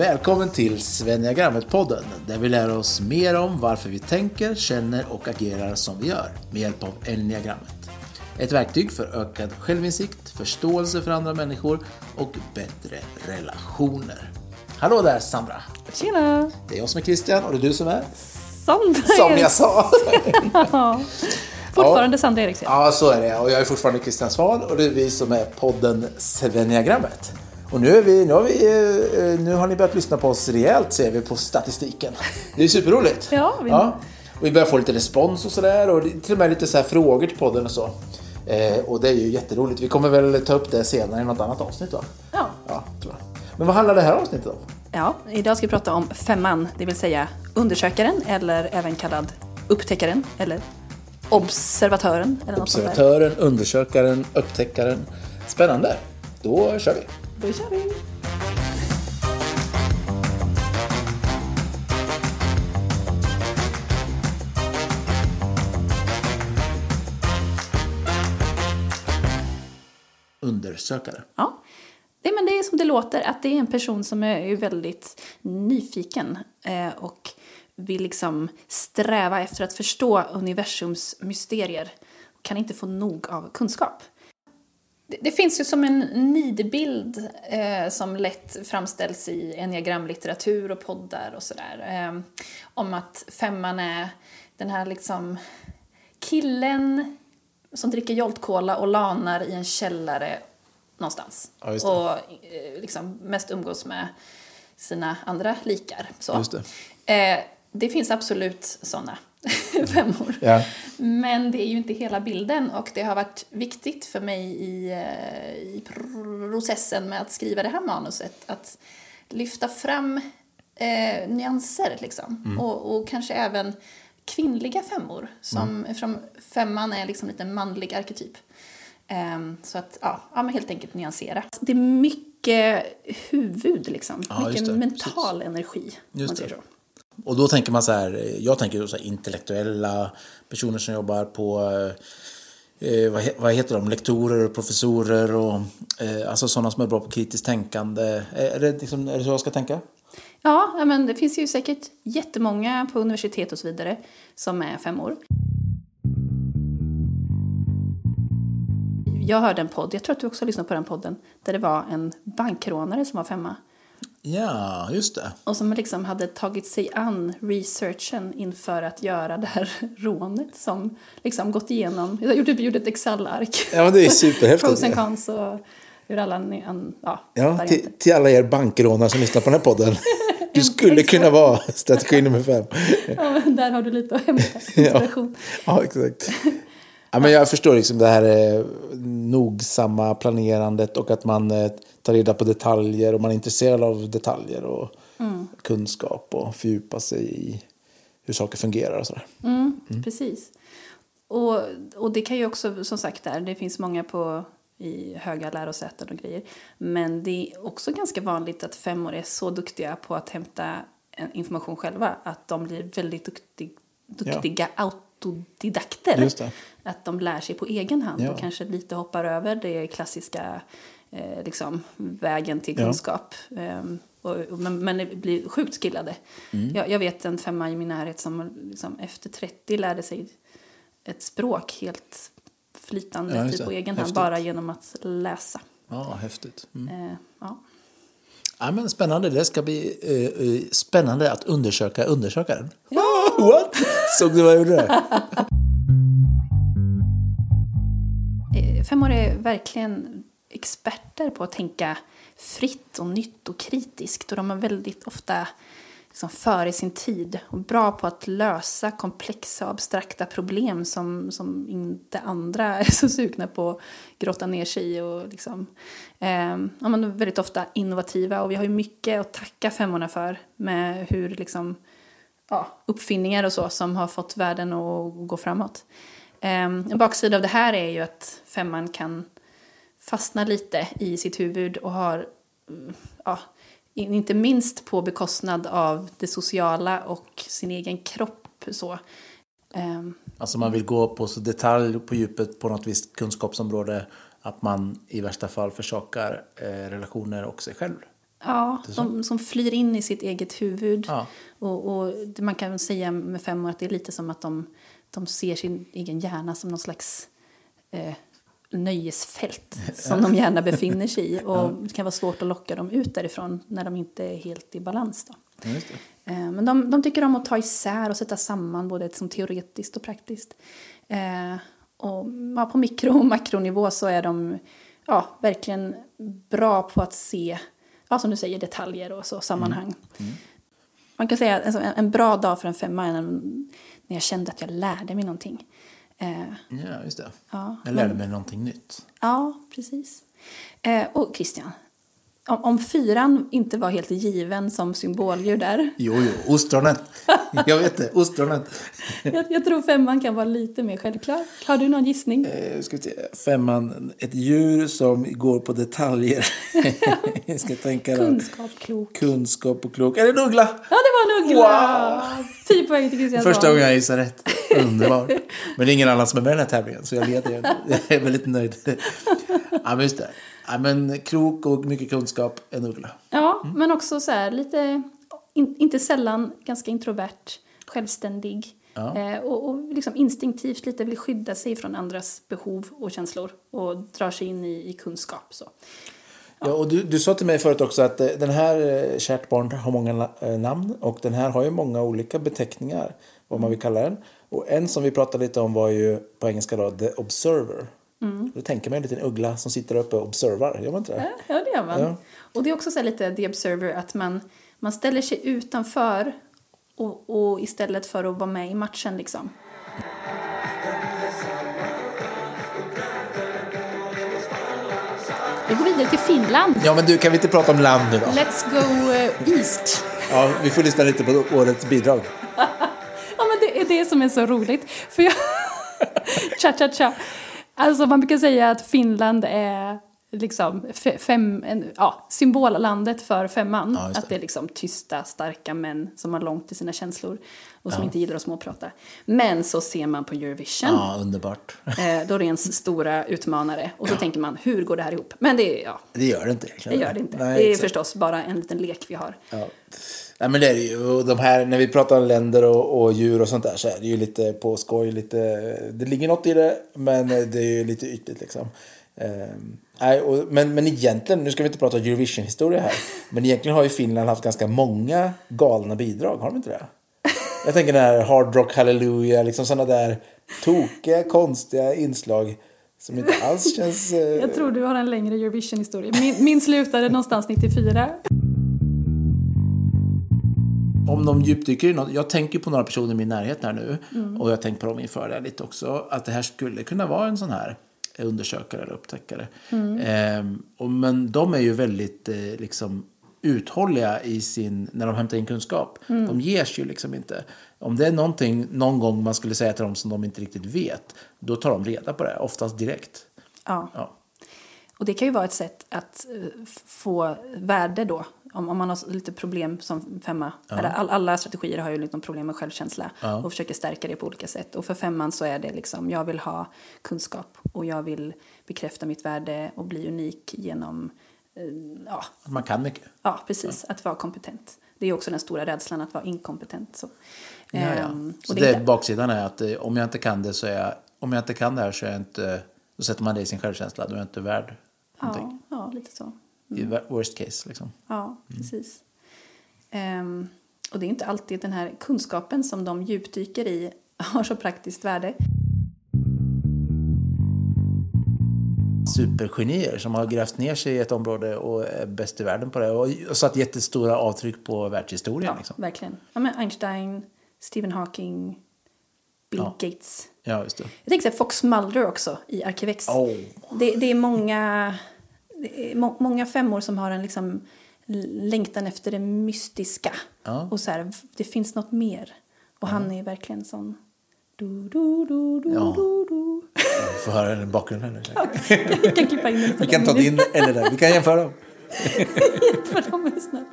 Välkommen till Svenniagrammet-podden där vi lär oss mer om varför vi tänker, känner och agerar som vi gör med hjälp av Enneagrammet. Ett verktyg för ökad självinsikt, förståelse för andra människor och bättre relationer. Hallå där Sandra! Tjena! Det är jag som är Christian och det är du som är? Sandra Som jag sa! ja. Fortfarande Sandra Eriksson. Ja, så är det. Och jag är fortfarande Christian Svahn och det är vi som är podden Svenniagrammet. Och nu, är vi, nu, har vi, eh, nu har ni börjat lyssna på oss rejält ser vi på statistiken. Det är superroligt. Ja, vi- Och vi börjar få lite respons och sådär och det- till och med lite så här frågor till podden och så. Eh, och det är ju jätteroligt. Vi kommer väl ta upp det senare i något annat avsnitt va? Ja. Ja, tror jag. Men vad handlar det här avsnittet om? ja, idag ska vi prata om femman, det vill säga undersökaren eller även kallad upptäckaren eller observatören eller något sånt där. Observatören, undersökaren, upptäckaren. Spännande. Då kör vi. Då kör vi! Undersökare. Ja. Det, men det är som det låter, att det är en person som är väldigt nyfiken eh, och vill liksom sträva efter att förstå universums mysterier kan inte få nog av kunskap. Det, det finns ju som en nidbild eh, som lätt framställs i enneagramlitteratur och poddar och sådär. Eh, om att femman är den här liksom killen som dricker Jolt Cola och lanar i en källare någonstans. Ja, och eh, liksom mest umgås med sina andra likar. Så. Det. Eh, det finns absolut sådana femmor. Ja. Men det är ju inte hela bilden och det har varit viktigt för mig i, eh, i processen med att skriva det här manuset att lyfta fram eh, nyanser liksom. Och, och kanske även kvinnliga femmor som, eftersom femman är liksom lite manlig arketyp. Ehm, så att, ja, ja, men helt enkelt nyansera. Det är mycket huvud liksom, Ja, just mycket mental energi. om man Just säger det. så. Och då tänker man så här, jag tänker så här intellektuella personer som jobbar på, eh, vad, vad heter de, lektorer och professorer och eh, alltså sådana som är bra på kritiskt tänkande. Eh, är det, liksom, är det så jag ska tänka? Ja, men det finns ju säkert jättemånga på universitet och så vidare som är femmor. Jag hörde en podd, jag tror att du också lyssnade på den podden, där det var en bankrånare som var femma. Ja, just det. Och som liksom hade tagit sig an researchen inför att göra det här rånet som liksom gått igenom, jag gjorde, gjorde ett Excel-ark. Ja, men det är superhäftigt. Pros and cons och hur alla an, ja, Ja, till, till alla er bankrånare som lyssnar på den här podden. Du skulle kunna vara strategi nummer fem. Ja, där har du lite att hämta inspiration. Ja, exakt. Ja, men jag förstår liksom det här eh, nogsamma planerandet och att man eh, tar reda på detaljer och man är intresserad av detaljer och kunskap och fördjupa sig i hur saker fungerar och sådär. Mm, Precis. Och, och det kan ju också, som sagt, där, det finns många på i höga lärosäten och grejer. Men det är också ganska vanligt att femmor är så duktiga på att hämta information själva att de blir väldigt duktig, duktiga autodidakter. Just det. Att de lär sig på egen hand Ja. och kanske lite hoppar över det klassiska eh, liksom, vägen till Ja. kunskap. Ehm, och, och, men, men blir sjukt skillade. Mm. Jag, jag vet en femma i min närhet som liksom, efter 30 lärde sig ett språk helt flytande Ja, typ, på egen hand bara genom att läsa. Ja, häftigt. Mm. Eh, ja. Ja, men spännande. Det ska bli eh, eh, spännande att undersöka undersökaren. Ah, what? Såg du vad jag gjorde? Eh, Femmor är verkligen experter på att tänka fritt och nytt och kritiskt och de är väldigt ofta liksom före sin tid och bra på att lösa komplexa och abstrakta problem som, som inte andra är så sugna på att grotta ner sig i. Och liksom, eh, ja, men är väldigt ofta innovativa och vi har ju mycket att tacka femmorna för med hur liksom, ja, uppfinningar och så som har fått världen att gå framåt. Eh, en baksida av det här är ju att femman kan fastna lite i sitt huvud och har, mm, ja, in- inte minst på bekostnad av det sociala och sin egen kropp. Så. Ehm, Alltså man vill gå på så detalj på djupet på något visst kunskapsområde att man i värsta fall försakar eh, relationer och sig själv. Ja, de som flyr in i sitt eget huvud. Ja. Och, och man kan säga med femmor att det är lite som att de, de ser sin egen hjärna som någon slags eh, nöjesfält som de gärna befinner sig i. Och det kan vara svårt att locka dem ut därifrån när de inte är helt i balans. Då. Eh, Men de, de tycker om att ta isär och sätta samman både som teoretiskt och praktiskt. Eh, och på mikro och makronivå så är de ja, verkligen bra på att se, ja, som du säger, detaljer och så, sammanhang. Man kan säga att alltså, en, en bra dag för en femma är när, när jag kände att jag lärde mig någonting. Eh, Ja, just det. Ja, jag lärde mig någonting nytt. Ja, precis. Eh, och Christian, om, om fyran inte var helt given som symboldjur där, Jo, jo, ostronet. Jag vet det, ostronet. jag, jag tror femman kan vara lite mer självklar. Har du någon gissning? Eh, ska se. Femman, ett djur som går på detaljer. jag ska tänka. Kunskap, klok. Kunskap och klok. Är det en uggla? Ja, det var en uggla! Tio poäng till Christian Första gången jag gissar rätt. Underbart. Men det är ingen annan som är med i den här tävlingen, så jag leder. Jag är väldigt nöjd. Ja, men just det. Ja, men klok och mycket kunskap, en uggla. Ja, men också så här lite, in, inte sällan ganska introvert, självständig. Eh, och och liksom instinktivt lite vill skydda sig från andras behov och känslor och drar sig in i, i kunskap. Så. Ja, och du, du sa till mig förut också att eh, den här eh, Kärt barn har många eh, namn och den här har ju många olika beteckningar, vad man vill kalla den. Och en som vi pratade lite om var ju på engelska då, The Observer. Då tänker man en liten uggla som sitter uppe och observar, gör man inte det? Ja, det gör man. Ja. Och det är också så lite the observer att man, man ställer sig utanför och, och istället för att vara med i matchen liksom. Vi går vidare till Finland. Ja, men du, kan vi inte prata om land nu då? Let's go eh, east. Ja, vi får lyssna lite på årets bidrag. Ja, men det är det som är så roligt. För jag... cha, cha, cha. Alltså man brukar säga att Finland är liksom fe- fem, ja, symbollandet för femman. Ja, det. att det är liksom tysta, starka män som har långt till sina känslor och som inte gillar att småprata. Men så ser man på Eurovision, Ja, underbart. eh, då är det ens stora utmanare. Och så tänker man, hur går det här ihop? Men det, ja, Det gör det inte det gör det inte. Nej, det är exakt. förstås bara en liten lek vi har. Ja. Nej, men det är det ju. De här, när vi pratar om länder och, och djur och sånt där så är det ju lite på skoj. Lite, det ligger något i det, men det är ju lite ytligt liksom. Nej, och, men, men egentligen, nu ska vi inte prata Eurovision-historia här, men egentligen har ju Finland haft ganska många galna bidrag, har de inte det? Jag tänker den här Hard Rock Hallelujah, liksom sådana där tokiga, konstiga inslag som inte alls känns... eh, Jag tror du har en längre Eurovision-historia. Min, min slutade någonstans 94. Om de djupdyker i något. Jag tänker på några personer i min närhet här nu. Och jag tänkt på dem inför det lite också. Att det här skulle kunna vara en sån här undersökare eller upptäckare. Ehm, och, men de är ju väldigt eh, liksom uthålliga i sin, när de hämtar in kunskap. De ges ju liksom inte. Om det är någonting någon gång man skulle säga till dem som de inte riktigt vet, då tar de reda på det, oftast direkt. Ja. Ja. Och det kan ju vara ett sätt att eh, få värde då. Om, om man har lite problem som femma. Eller All, alla strategier har ju liksom problem med självkänsla. Och försöker stärka det på olika sätt. Och för femman så är det liksom, jag vill ha kunskap. Och jag vill bekräfta mitt värde och bli unik genom, eh, ja, Att Man kan mycket. ja precis, att vara kompetent. Det är också den stora rädslan att vara inkompetent. Så. Ja, ja. Ehm, Så det, det är baksidan är att eh, om jag inte kan det så är jag, om jag inte kan det här så är jag inte, då sätter man det i sin självkänsla, då är jag inte värd någonting. ja, ja, lite så. I worst case liksom. Ja, precis. Ehm, och det är inte alltid den här kunskapen som de djupdyker i har så praktiskt värde. Supergenier som har grävt ner sig i ett område och är bäst i världen på det och satt jättestora avtryck på världshistorien. Ja, Liksom. verkligen. Ja, men Einstein, Stephen Hawking, Bill Ja. Gates. Ja, just det. Jag tänkte säga Fox Mulder också i Arkivex. Åh. Det, det är många, må, många femmor som har en liksom längtan efter det mystiska. Ja. Och så här, det finns något mer. Och han är verkligen sån... Du, du, du, du, Ja. du, du. Vi får höra den bakgrunden. nu. Vi kan klippa in den. Vi kan ta din eller den. Vi kan jämföra dem. För de är snart.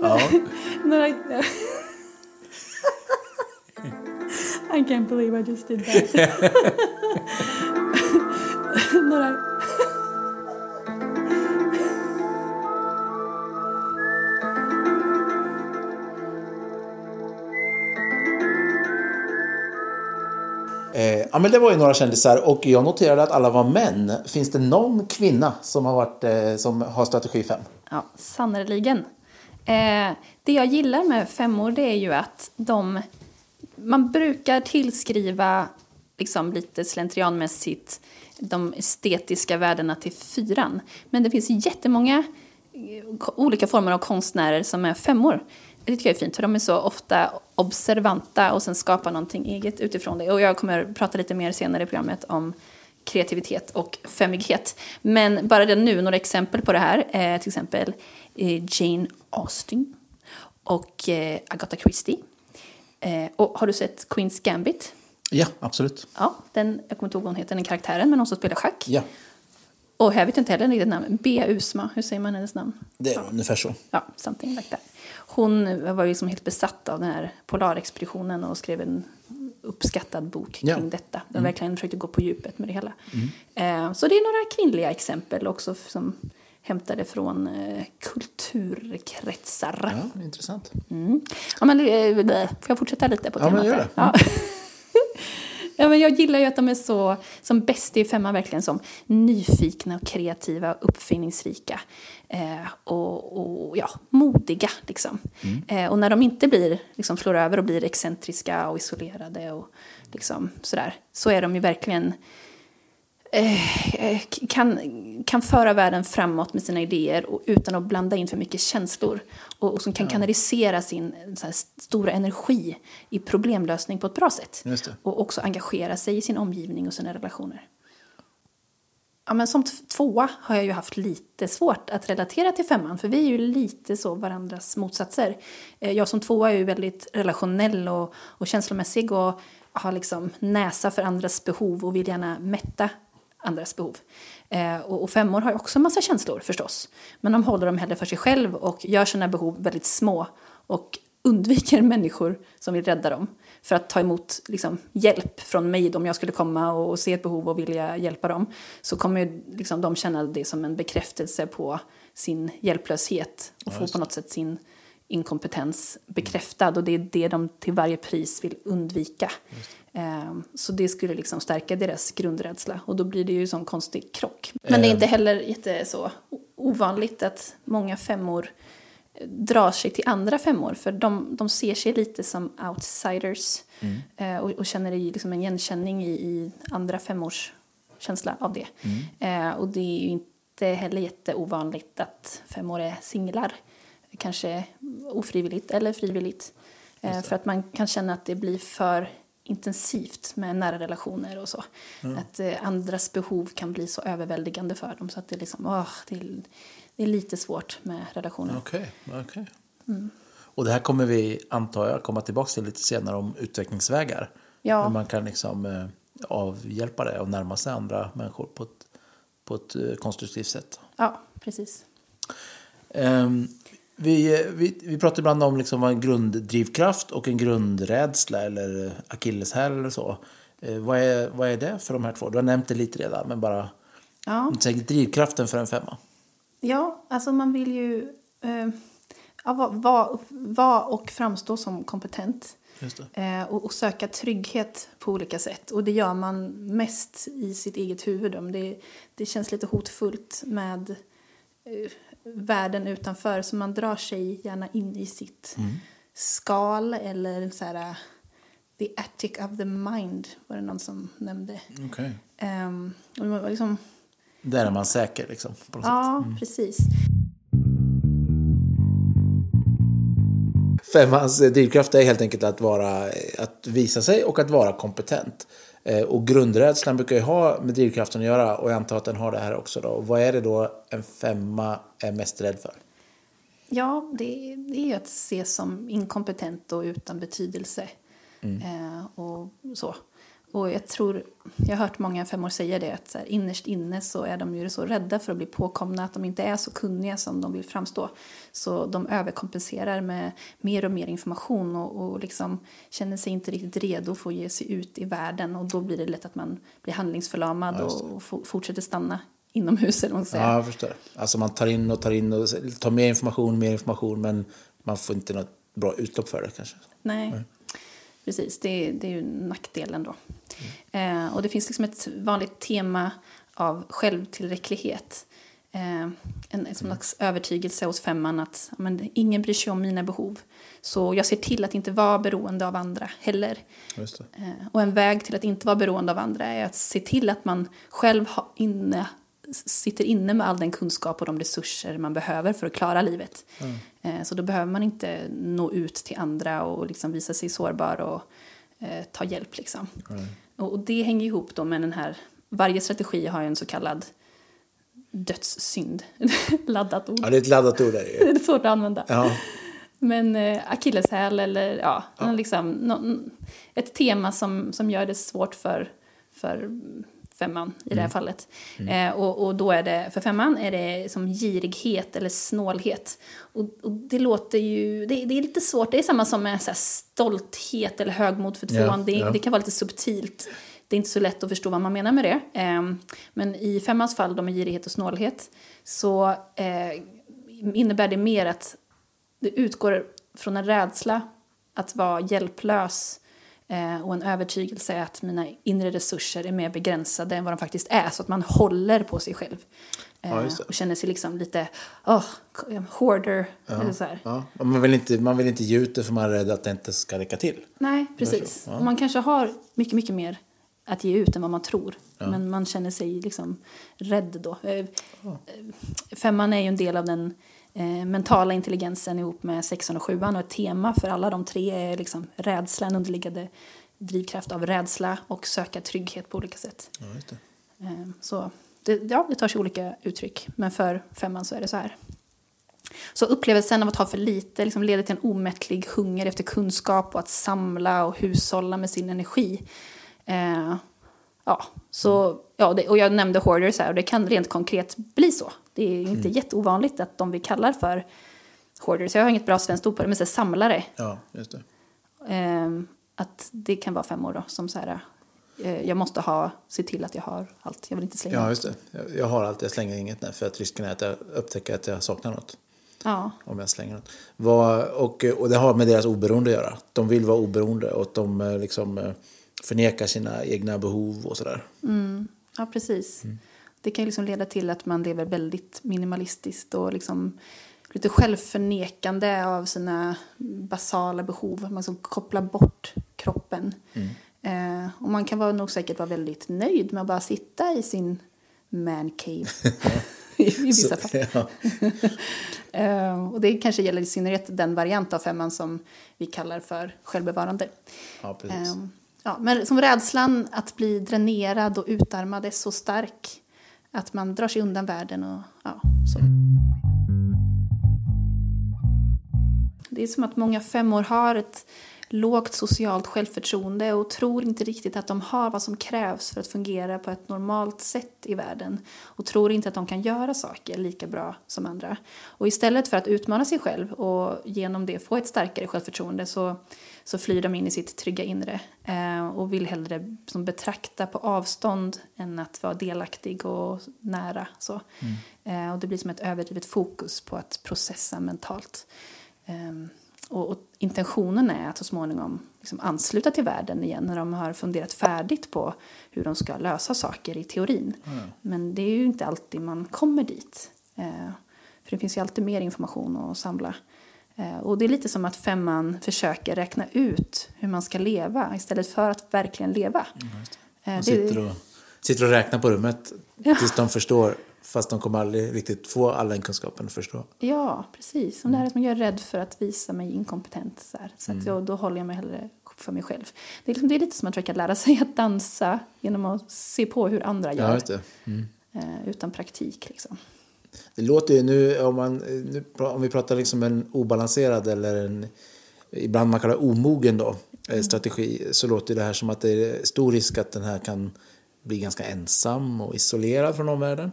Ja. Några... I can't believe I just did that. Ja, men det var ju några kändisar och jag noterade att alla var män. Finns det någon kvinna som har, varit, eh, som har strategi 5? Ja, sannerligen. Eh, det jag gillar med femmor det är ju att de... Man brukar tillskriva liksom lite slentrianmässigt de estetiska värdena till fyran. Men det finns jättemånga eh, olika former av konstnärer som är femmor. Det tycker jag är fint, för de är så ofta observanta och sen skapar någonting eget utifrån det. Och jag kommer prata lite mer senare i programmet om kreativitet och femmighet. Men bara redan nu, några exempel på det här. Eh, till exempel eh, Jane Austen och eh, Agatha Christie. Eh, och har du sett Queens Gambit? Ja, absolut. Ja, den, jag kommer inte ihåg vad hon heter, den karaktären, men hon som spelar schack. Ja, Och här vet jag inte heller riktigt namn. Bea Usma, hur säger man hennes namn? det är ungefär så. Ja, something like that. Hon var ju liksom helt besatt av den här polarexpeditionen och skrev en uppskattad bok kring Ja. Mm. detta. Den verkligen försökte gå på djupet med det hela. Eh, så det är några kvinnliga exempel också som hämtade från eh, kulturkretsar. Ja, intressant. Mm. Ja, men, eh, får jag fortsätta lite på Ja, men temat? gör här? det. Ja. Ja, men jag gillar ju att de är så, som bäst i femman verkligen, som nyfikna och kreativa och uppfinningsrika. Eh, och, och ja, modiga liksom. Mm. Eh, och när de inte blir, liksom slår över och blir excentriska och isolerade och liksom sådär, så är de ju verkligen eh, kan, kan föra världen framåt med sina idéer och utan att blanda in för mycket känslor. Och, och som kan kanalisera sin stora energi i problemlösning på ett bra sätt. Och också engagera sig i sin omgivning och sina relationer. Ja, men som tvåa har jag ju haft lite svårt att relatera till femman, för vi är ju lite så varandras motsatser. Eh, Jag som tvåa är ju väldigt relationell och, och känslomässig och har liksom näsa för andras behov och vill gärna mätta andras behov. Eh, och, och femmor har också en massa känslor förstås, men de håller dem hellre för sig själv och gör sina behov väldigt små och undviker människor som vill rädda dem för att ta emot liksom, hjälp från mig om jag skulle komma och, och se ett behov och vilja hjälpa dem så kommer liksom, de känna det som en bekräftelse på sin hjälplöshet och få på något sätt sin inkompetens bekräftad och det är det de till varje pris vill undvika. Ehm, Så det skulle liksom stärka deras grundrädsla. Och då blir det ju sån konstig krock. Men det är inte heller jätte så ovanligt att många femmor drar sig till andra femmor. För de, de ser sig lite som outsiders. Eh, och, och känner liksom en igenkänning i, i andra femmors känsla av det. Eh, och det är ju inte heller jätteovanligt att femmor är singlar, kanske ofrivilligt eller frivilligt. Eh, för att man kan känna att det blir för intensivt med nära relationer och så. Att eh, andras behov kan bli så överväldigande för dem så att det, liksom, åh, det, är, det är lite svårt med relationer. Okej, okej. Mm. Och det här kommer vi, antar jag, komma tillbaka till lite senare om utvecklingsvägar. Ja. Hur man kan liksom eh, avhjälpa det och närma sig andra människor på ett, på ett eh, konstruktivt sätt. Ja, precis. Ehm, vi, vi, vi pratar ibland om liksom en grunddrivkraft och en grundrädsla eller akilleshäl eller så. Eh, vad, är, vad är det för de här två? Du har nämnt det lite redan, men bara Ja. säkert drivkraften för en femma. Ja, alltså man vill ju eh, vara va, va och framstå som kompetent. Eh, och, och söka trygghet på olika sätt. Och det gör man mest i sitt eget huvud. Om det, det känns lite hotfullt med eh, världen utanför. Så man drar sig gärna in i sitt skal eller så här, eh, the attic of the mind var det någon som nämnde. Okej. Ehm, och man var liksom, Där är man säker liksom. På något ja, precis. Femmans drivkraft är helt enkelt att, vara, att visa sig och att vara kompetent. Eh, Och grundrädslan brukar ju ha med drivkraften att göra och jag antar att den har det här också. Då. Och vad är det då en femma är mest rädd för? Ja, det, är ju att ses som inkompetent och utan betydelse. Eh, och så. Och jag tror, jag har hört många femmor säga det, att så här, innerst inne så är de ju så rädda för att bli påkomna att de inte är så kunniga som de vill framstå. Så de överkompenserar med mer och mer information och, och liksom känner sig inte riktigt redo för att ge sig ut i världen. Och då blir det lätt att man blir handlingsförlamad och, och for- fortsätter stanna inomhus. Eller vad man säga. Ja, jag förstår. Alltså man tar in och tar in och tar mer information, mer information men man får inte något bra utlopp för det kanske. Nej. Precis. Det, det är ju nackdelen då. Eh, och det finns liksom ett vanligt tema av självtillräcklighet. Eh, en, en slags övertygelse hos femman att men, ingen bryr sig om mina behov. Så jag ser till att inte vara beroende av andra heller. Eh, och en väg till att inte vara beroende av andra är att se till att man själv ha inne, sitter inne med all den kunskap och de resurser man behöver för att klara livet. Eh, så då behöver man inte nå ut till andra och liksom visa sig sårbar och eh, ta hjälp. Liksom. Och, och det hänger ihop då med den här, varje strategi har ju en så kallad dödssynd. Laddat ord. Ja, det är ett laddat ord där Det är svårt att använda. Ja, Men eh, akilleshäl eller ja, någon Liksom, någon, ett tema som, som gör det svårt för, för femman i det här fallet. Eh, och, och då är det, för femman är det som girighet eller snålhet. Och, och det låter ju, det, det är lite svårt, det är samma som med så stolthet eller högmod för tvåan. Ja, det, ja. det kan vara lite subtilt. Det är inte så lätt att förstå vad man menar med det. Eh, men i femmans fall, då med girighet och snålhet, så eh, innebär det mer att det utgår från en rädsla att vara hjälplös och en övertygelse att mina inre resurser är mer begränsade än vad de faktiskt är. Så att man håller på sig själv. Eh, Ja, det. och känner sig liksom lite, oh, hoarder. Eller så ja. Man, vill inte, man vill inte ge ut det för man är rädd att det inte ska räcka till. Nej, precis. Ja. Man kanske har mycket, mycket mer att ge ut än vad man tror. Men man känner sig liksom rädd då. Eh, eh, Femman är ju en del av den eh, mentala intelligensen ihop med sexan och sjuan. Och ett tema för alla de tre är liksom en underliggande drivkraft av rädsla och söka trygghet på olika sätt. Ja, det. Eh, Så det, ja, det tar sig olika uttryck. Men för femman så är det så här. Så upplevelsen av att ha för lite liksom leder till en omättlig hunger efter kunskap och att samla och hushålla med sin energi. Eh, ja, så, ja, det, och jag nämnde hoarders här och det kan rent konkret bli så. Det är inte jätteovanligt att de vi kallar för hoarders, jag har inget bra svenskt ord på det, men så samlare. Ja, just det. Eh, att det kan vara femmor då, som så här, eh, jag måste ha, se till att jag har allt, jag vill inte slänga. Ja, just det. Jag- Jag har allt, jag slänger inget nej, för att risken är att jag upptäcker att jag saknar något. Ja. Om jag slänger något. Vad, och, och det har med deras oberoende att göra. De vill vara oberoende och de eh, liksom eh, förnekar sina egna behov och sådär. Ja, precis. Det kan ju liksom leda till att man lever väldigt minimalistiskt och liksom lite självförnekande av sina basala behov. Man liksom kopplar bort kroppen. Eh, och man kan vara nog säkert vara väldigt nöjd med att bara sitta i sin man cave. I, vissa Så- fall. ja. Eh, och det kanske gäller i synnerhet den variant av femman som vi kallar för självbevarande. ja, precis. Ehm, ja, men som rädslan att bli dränerad och utarmad är så stark att man drar sig undan världen och ja, så. Det är som att många femmor har ett lågt socialt självförtroende och tror inte riktigt att de har vad som krävs för att fungera på ett normalt sätt i världen och tror inte att de kan göra saker lika bra som andra. Och istället för att utmana sig själv och genom det få ett starkare självförtroende så, så flyr de in i sitt trygga inre eh, och vill hellre som betrakta på avstånd än att vara delaktig och nära. Så. Eh, och det blir som ett överdrivet fokus på att processa mentalt. Ehm, och, och intentionen är att så småningom liksom ansluta till världen igen när de har funderat färdigt på hur de ska lösa saker i teorin. Men det är ju inte alltid man kommer dit. Eh, för det finns ju alltid mer information att samla. Eh, och det är lite som att femman försöker räkna ut hur man ska leva istället för att verkligen leva. Eh, De det- sitter och, sitter och räknar på rummet Ja. tills de förstår. Fast de kommer aldrig riktigt få all den kunskapen att förstå. Ja, precis. Och det här är som jag är rädd för att visa mig inkompetent. Så, här. så att jag, då håller jag mig hellre för mig själv. Det är, liksom, det är lite som att försöka lära sig att dansa genom att se på hur andra Ja, gör. just det. eh, utan praktik. Liksom. Det låter ju nu, om, man, nu, om vi pratar liksom en obalanserad eller en, ibland man kallar omogen då, eh, strategi, så låter det här som att det är stor risk att den här kan bli ganska ensam och isolerad från omvärlden.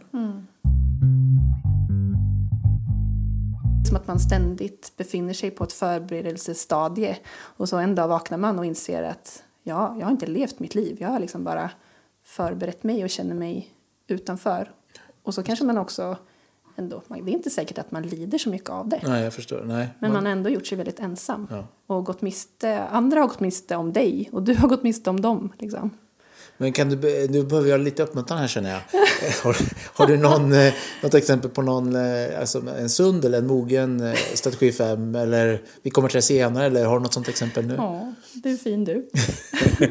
Som att man ständigt befinner sig på ett förberedelsestadie. Och så en dag vaknar man och inser att ja, jag har inte levt mitt liv. Jag har liksom bara förberett mig och känner mig utanför. Och så kanske man också ändå, det är inte säkert att man lider så mycket av det. Nej, jag förstår. Nej. Men man har ändå gjort sig väldigt ensam. Och gått miste, andra har gått miste om dig och du har gått miste om dem. Liksom. Men kan du, nu behöver jag lite uppmuntran här känner jag. har, har du någon, eh, något exempel på någon, eh, alltså en sund eller en mogen eh, strategi 5 eller vi kommer till det senare eller har du något sånt exempel nu? Ja, du är fin du.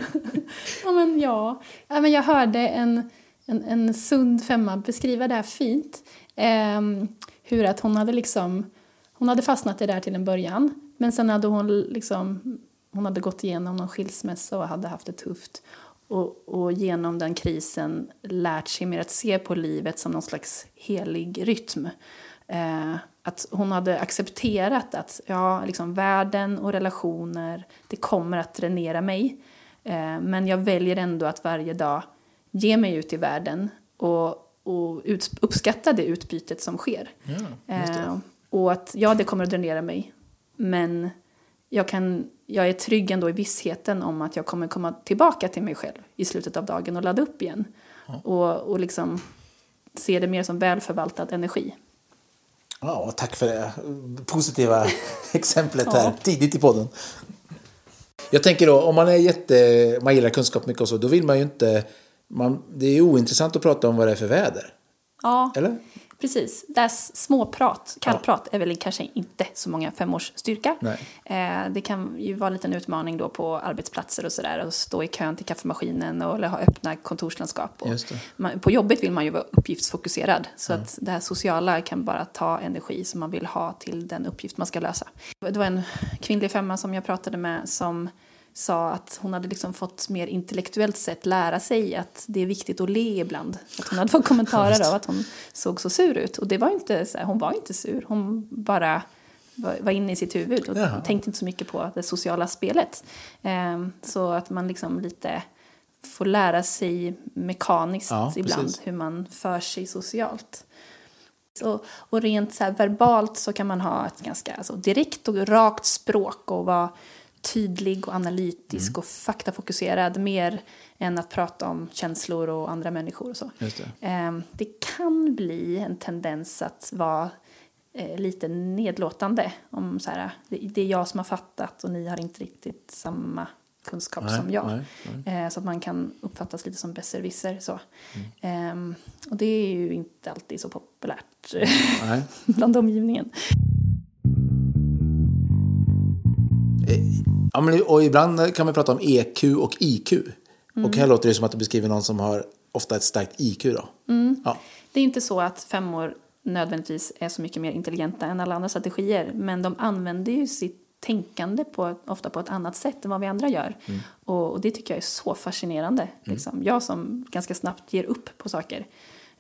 ja, men ja. ja men jag hörde en, en, en sund femma beskriva det här fint. Ehm, hur att hon hade liksom, hon hade fastnat i det där till en början. Men sen hade hon liksom, hon hade gått igenom någon skilsmässa och hade haft det tufft. Och, och genom den krisen lärt sig mer att se på livet som någon slags helig rytm. Eh, att hon hade accepterat att ja, liksom, världen och relationer, det kommer att dränera mig. Eh, men jag väljer ändå att varje dag ge mig ut i världen och, och ut, uppskatta det utbytet som sker. eh, och att ja, det kommer att dränera mig. Men jag, kan, jag är trygg ändå i vissheten om att jag kommer komma tillbaka till mig själv i slutet av dagen och ladda upp igen. Och, och liksom se det mer som välförvaltad energi. Ja, tack för det positiva exemplet här Ja. tidigt i podden. Jag tänker då, om man är jätte, man gillar kunskap mycket och så, då vill man ju inte, man, det är ointressant att prata om vad det är för väder. Ja, Eller? Precis. Det här s- småprat, kallprat, är väl kanske inte så många femårs styrka. Nej. Eh, det kan ju vara en liten utmaning då på arbetsplatser och sådär. Att stå i kön till kaffemaskinen och, eller ha öppna kontorslandskap. Och man, på jobbet vill man ju vara uppgiftsfokuserad. Så att det här sociala kan bara ta energi som man vill ha till den uppgift man ska lösa. Det var en kvinnlig femma som jag pratade med som sa att hon hade liksom fått mer intellektuellt sett lära sig att det är viktigt att le ibland. Att hon hade fått kommentarer av att hon såg så sur ut. Och det var inte så här, hon var inte sur, hon bara var, inne i sitt huvud och Jaha. tänkte inte så mycket på det sociala spelet. Ehm, så att man liksom lite får lära sig mekaniskt Ja, ibland precis. hur man för sig socialt. Så, och rent så verbalt så kan man ha ett ganska alltså, direkt och rakt språk och vara tydlig och analytisk Mm. och faktafokuserad mer än att prata om känslor och andra människor och så. Just det. Ehm, det kan bli en tendens att vara eh, lite nedlåtande. Om så här, det, är jag som har fattat och ni har inte riktigt samma kunskap Nej, som jag. nej, Eh, så att man kan uppfattas lite som besserwisser. Så. Mm. Ehm, och det är ju inte alltid så populärt Nej. bland omgivningen. Ja, men, och ibland kan man prata om EQ och IQ. Och här låter det som att du beskriver någon som har ofta ett starkt IQ. Då. Ja. Det är inte så att femmor nödvändigtvis är så mycket mer intelligenta än alla andra strategier. Men de använder ju sitt tänkande på, ofta på ett annat sätt än vad vi andra gör. Och, och det tycker jag är så fascinerande. Liksom. Jag som ganska snabbt ger upp på saker.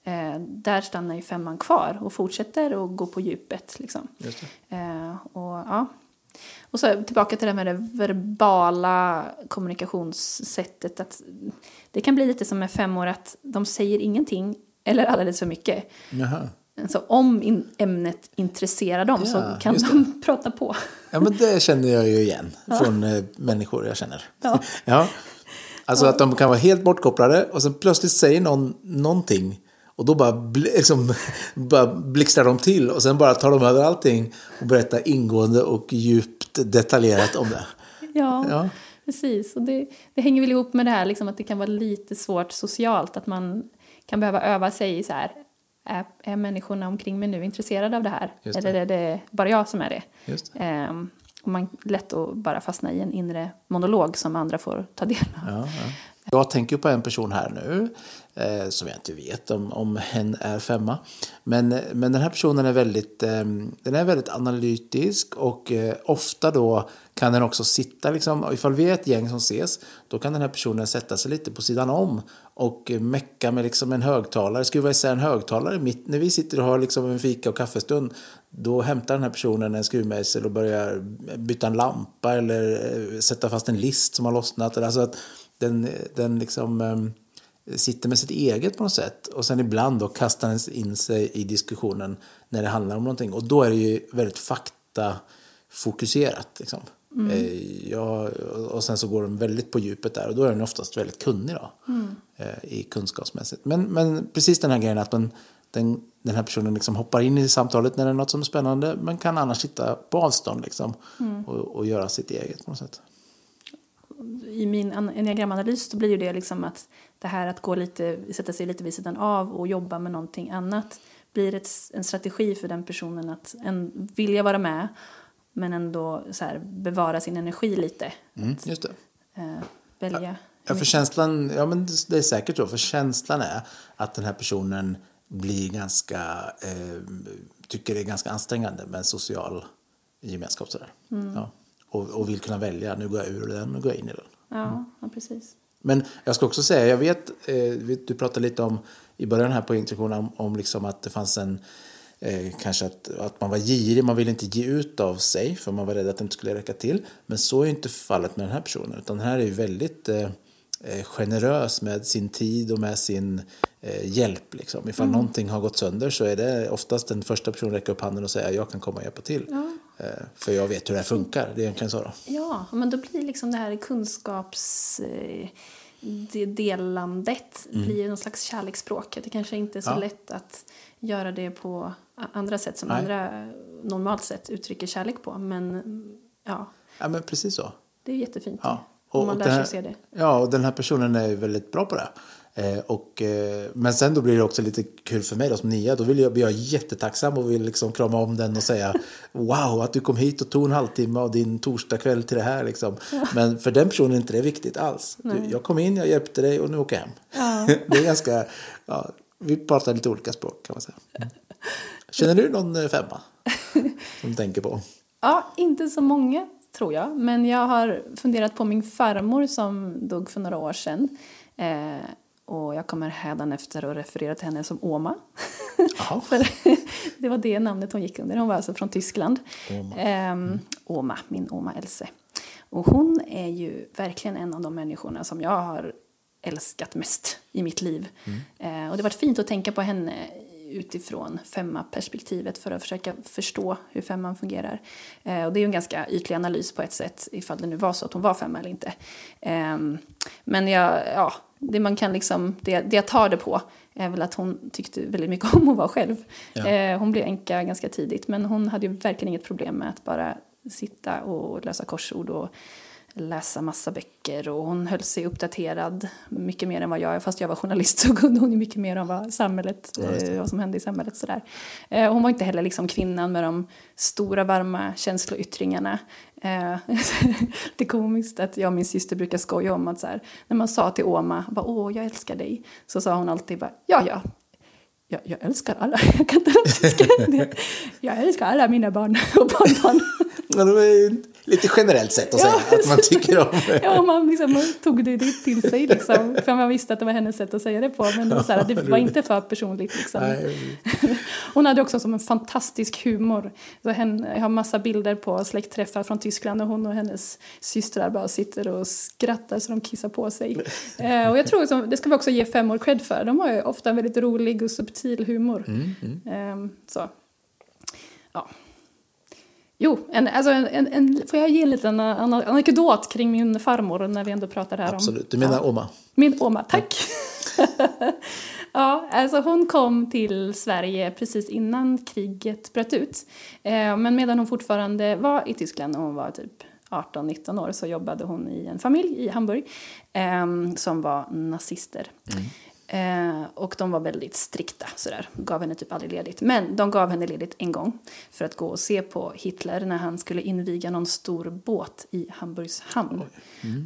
Eh, där stannar ju femman kvar och fortsätter att gå på djupet. Liksom. Eh, och, ja. Och så tillbaka till det med det verbala kommunikationssättet. Att det kan bli lite som med femmor att de säger ingenting eller alldeles för mycket. Jaha. Så om in, ämnet intresserar dem så Ja, kan just de prata på. Ja, men det känner jag ju igen från eh, människor jag känner. Ja. ja. Alltså att de kan vara helt bortkopplade och sen plötsligt säger någon någonting och då bara, liksom, bara blixtrar de till och sen bara tar de över allting och berättar ingående och djupt detaljerat om det. Ja, Ja. precis. Och det, det hänger väl ihop med det här liksom, att det kan vara lite svårt socialt. Att man kan behöva öva sig i så här. Är, är människorna omkring mig nu intresserade av det här? Det. Eller är det bara jag som är det? Det. Ehm, och man lätt att bara fastna i en inre monolog som andra får ta del av. Ja, ja. Jag tänker på en person här nu eh, som jag inte vet om, om hen är femma. Men, men den här personen är väldigt, eh, den är väldigt analytisk och eh, ofta då kan den också sitta, liksom, ifall vi är ett gäng som ses, då kan den här personen sätta sig lite på sidan om och eh, mecka med liksom en högtalare, skruva isär en högtalare mitt när vi sitter och har liksom en fika och kaffestund. Då hämtar den här personen en skruvmejsel och börjar byta en lampa eller eh, sätta fast en list som har lossnat. Alltså att den, den liksom ehm, sitter med sitt eget på något sätt. Och sen ibland då kastar den in sig i diskussionen när det handlar om någonting. Och då är det ju väldigt faktafokuserat. Liksom. Eh, Ja, och sen så går den väldigt på djupet där. Och då är den oftast väldigt kunnig då. Eh, I kunskapsmässigt. Men, men precis den här grejen att den, den, den här personen liksom hoppar in i samtalet när det är något som är spännande men kan annars sitta på avstånd liksom, och, och göra sitt eget på något sätt. I min enneagramanalys så blir ju det liksom att det här att gå lite, sätta sig lite vid sidan av och jobba med någonting annat blir ett, en strategi för den personen att en, vilja vara med men ändå så här, bevara sin energi lite. Mm, just det. Eh, välja. Ja, för känslan, ja men det är säkert så, för känslan är att den här personen blir ganska, eh, tycker det är ganska ansträngande med en social gemenskap sådär. Ja. Och, och vill kunna välja, nu går jag ur den och går jag in i den. Ja, ja, precis. Men jag ska också säga, jag vet, eh, du pratade lite om i början här på introduktionen om, om liksom att det fanns en eh, kanske att, att man var girig, man ville inte ge ut av sig för man var rädd att det inte skulle räcka till. Men så är inte fallet med den här personen utan den här är ju väldigt eh, eh, generös med sin tid och med sin eh, hjälp. Liksom. Ifall någonting har gått sönder så är det oftast den första personen räcker upp handen och säger jag kan komma och hjälpa till. Eh, för jag vet hur det här funkar. Det är egentligen så då. Ja, men då blir liksom det här kunskaps... Eh, det delandet blir någon slags kärleksspråk. Det kanske inte är så Ja. lätt att göra det på andra sätt som Nej. andra eh, normalt sett uttrycker kärlek på. Men mm, ja, Ja men precis så. det är jättefint Ja. om man lär här, sig se det. Ja, och den här personen är väldigt bra på det. Eh, och, eh, men sen då blir det också lite kul för mig då, som nia. Då vill jag, blir jag jättetacksam och vill liksom krama om den och säga wow att du kom hit och tog en halvtimme av din torsdagkväll till det här. Liksom. Men för den personen är inte det viktigt alls. Du, jag kom in, jag hjälpte dig och nu åker jag hem. det är ganska, ja, vi pratar lite olika språk kan man säga. Mm. Känner du någon eh, femma som du tänker på? Ja, inte så många tror jag. Men jag har funderat på min farmor som dog för några år sedan. Eh, och jag kommer hädanefter att referera till henne som Oma. För det var det namnet hon gick under. Hon var alltså från Tyskland. Oma. Ehm, Oma, min Oma Else. Och hon är ju verkligen en av de människorna som jag har älskat mest i mitt liv. Eh, och det har varit fint att tänka på henne utifrån femma-perspektivet för att försöka förstå hur femman fungerar. Eh, och det är ju en ganska ytlig analys på ett sätt ifall det nu var så att hon var femma eller inte. Ehm, men jag, ja, det man kan liksom, det, det jag tar det på är väl att hon tyckte väldigt mycket om att vara själv. Ja. Eh, hon blev änka ganska tidigt men hon hade ju verkligen inget problem med att bara sitta och lösa korsord och läsa massa böcker och hon höll sig uppdaterad mycket mer än vad jag är. Fast jag var journalist så kunde hon ju mycket mer om vad, samhället, Ja, eh, vad som hände i samhället. Sådär. Eh, hon var inte heller liksom kvinnan med de stora varma känsloyttringarna. Eh, det är komiskt att jag och min syster brukar skoja om att så här, när man sa till Oma bara, åh jag älskar dig så sa hon alltid bara, ja ja jag, jag älskar alla, jag kan inte. Jag älskar alla mina barn och barnbarn. Lite generellt sätt att säga att man tycker om Ja, man liksom tog det till sig liksom. För man visste att det var hennes sätt att säga det på. Men det var, så här, det var inte för personligt liksom. Nej, Hon hade också som en fantastisk humor. Så henne, jag har massa bilder på släktträffar från Tyskland och hon och hennes systrar bara sitter och skrattar så de kissar på sig. Eh, och jag tror att det ska vi också ge femmor cred för. De har ju ofta en väldigt rolig och subtil humor. Eh, så. Ja. Jo, en, alltså en, en, en, får jag ge en liten an- anekdot kring min farmor när vi ändå pratar här om... absolut. Du menar Ja. Oma? Min Oma, tack. ja, alltså hon kom till Sverige precis innan kriget bröt ut. Eh, men medan hon fortfarande var i Tyskland när hon var typ 18-19 år så jobbade hon i en familj i Hamburg eh, som var nazister. Eh, och de var väldigt strikta sådär, gav henne typ aldrig ledigt. Men de gav henne ledigt en gång för att gå och se på Hitler när han skulle inviga någon stor båt i Hamburgs hamn.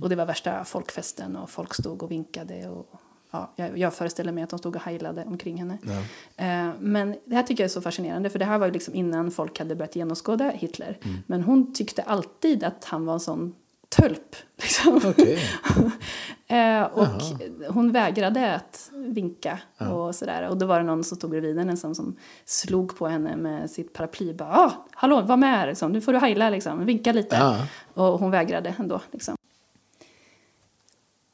Och det var värsta folkfesten och folk stod och vinkade och ja, jag, jag föreställer mig att de stod och heilade omkring henne. Eh, men det här tycker jag är så fascinerande för det här var ju liksom innan folk hade börjat genomskåda Hitler. Men hon tyckte alltid att han var en sån tölp. Liksom. Okej. Eh, och hon vägrade att vinka och sådär. Och då var det någon som stod bredvid henne som, som slog på henne med sitt paraply. Bara, ah, hallå, var med här, liksom. nu får du heila, liksom. vinka lite. Ja. Och hon vägrade ändå. Liksom.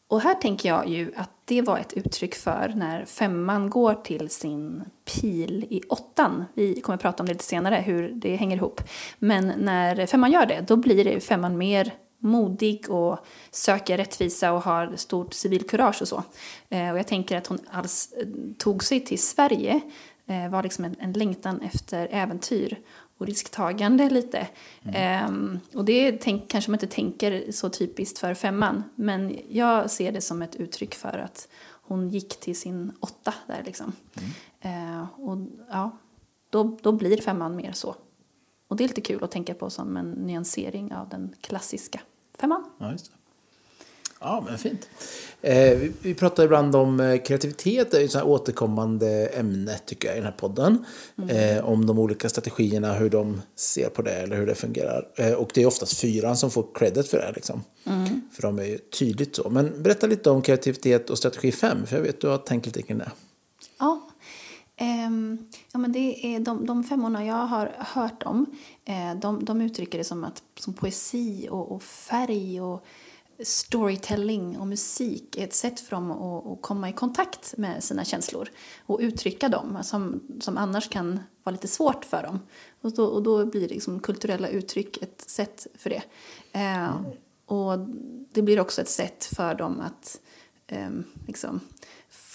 Och här tänker jag ju att det var ett uttryck för när femman går till sin pil i åttan. Vi kommer att prata om det lite senare, hur det hänger ihop. Men när femman gör det, då blir det femman mer modig och söker rättvisa och har stort civilkurage och så. Eh, och jag tänker att hon alls eh, tog sig till Sverige eh, var liksom en, en längtan efter äventyr och risktagande lite. Mm. Eh, och det tänk, kanske man inte tänker så typiskt för femman, men jag ser det som ett uttryck för att hon gick till sin åtta där liksom. Mm. Eh, och ja, då, då blir femman mer så. Och det är lite kul att tänka på som en nyansering av den klassiska femman. Ja, just det. Ja, men fint. Eh, vi, vi, pratar ibland om eh, kreativitet, det är ett återkommande ämne tycker jag i den här podden. Mm. Eh, om de olika strategierna, hur de ser på det eller hur det fungerar. Eh, och det är oftast fyran som får credit för det. Liksom. Mm. För de är ju tydligt så. Men berätta lite om kreativitet och strategi 5, för jag vet att du har tänkt lite kring det. Ja, Um, ja, men det är de, de femmorna jag har hört om, eh, de, de uttrycker det som, att, som poesi och, och, färg och storytelling och musik är ett sätt för dem att, att komma i kontakt med sina känslor och uttrycka dem som, som annars kan vara lite svårt för dem. Och då, och då blir liksom kulturella uttryck ett sätt för det. Eh. Och det blir också ett sätt för dem att eh, liksom,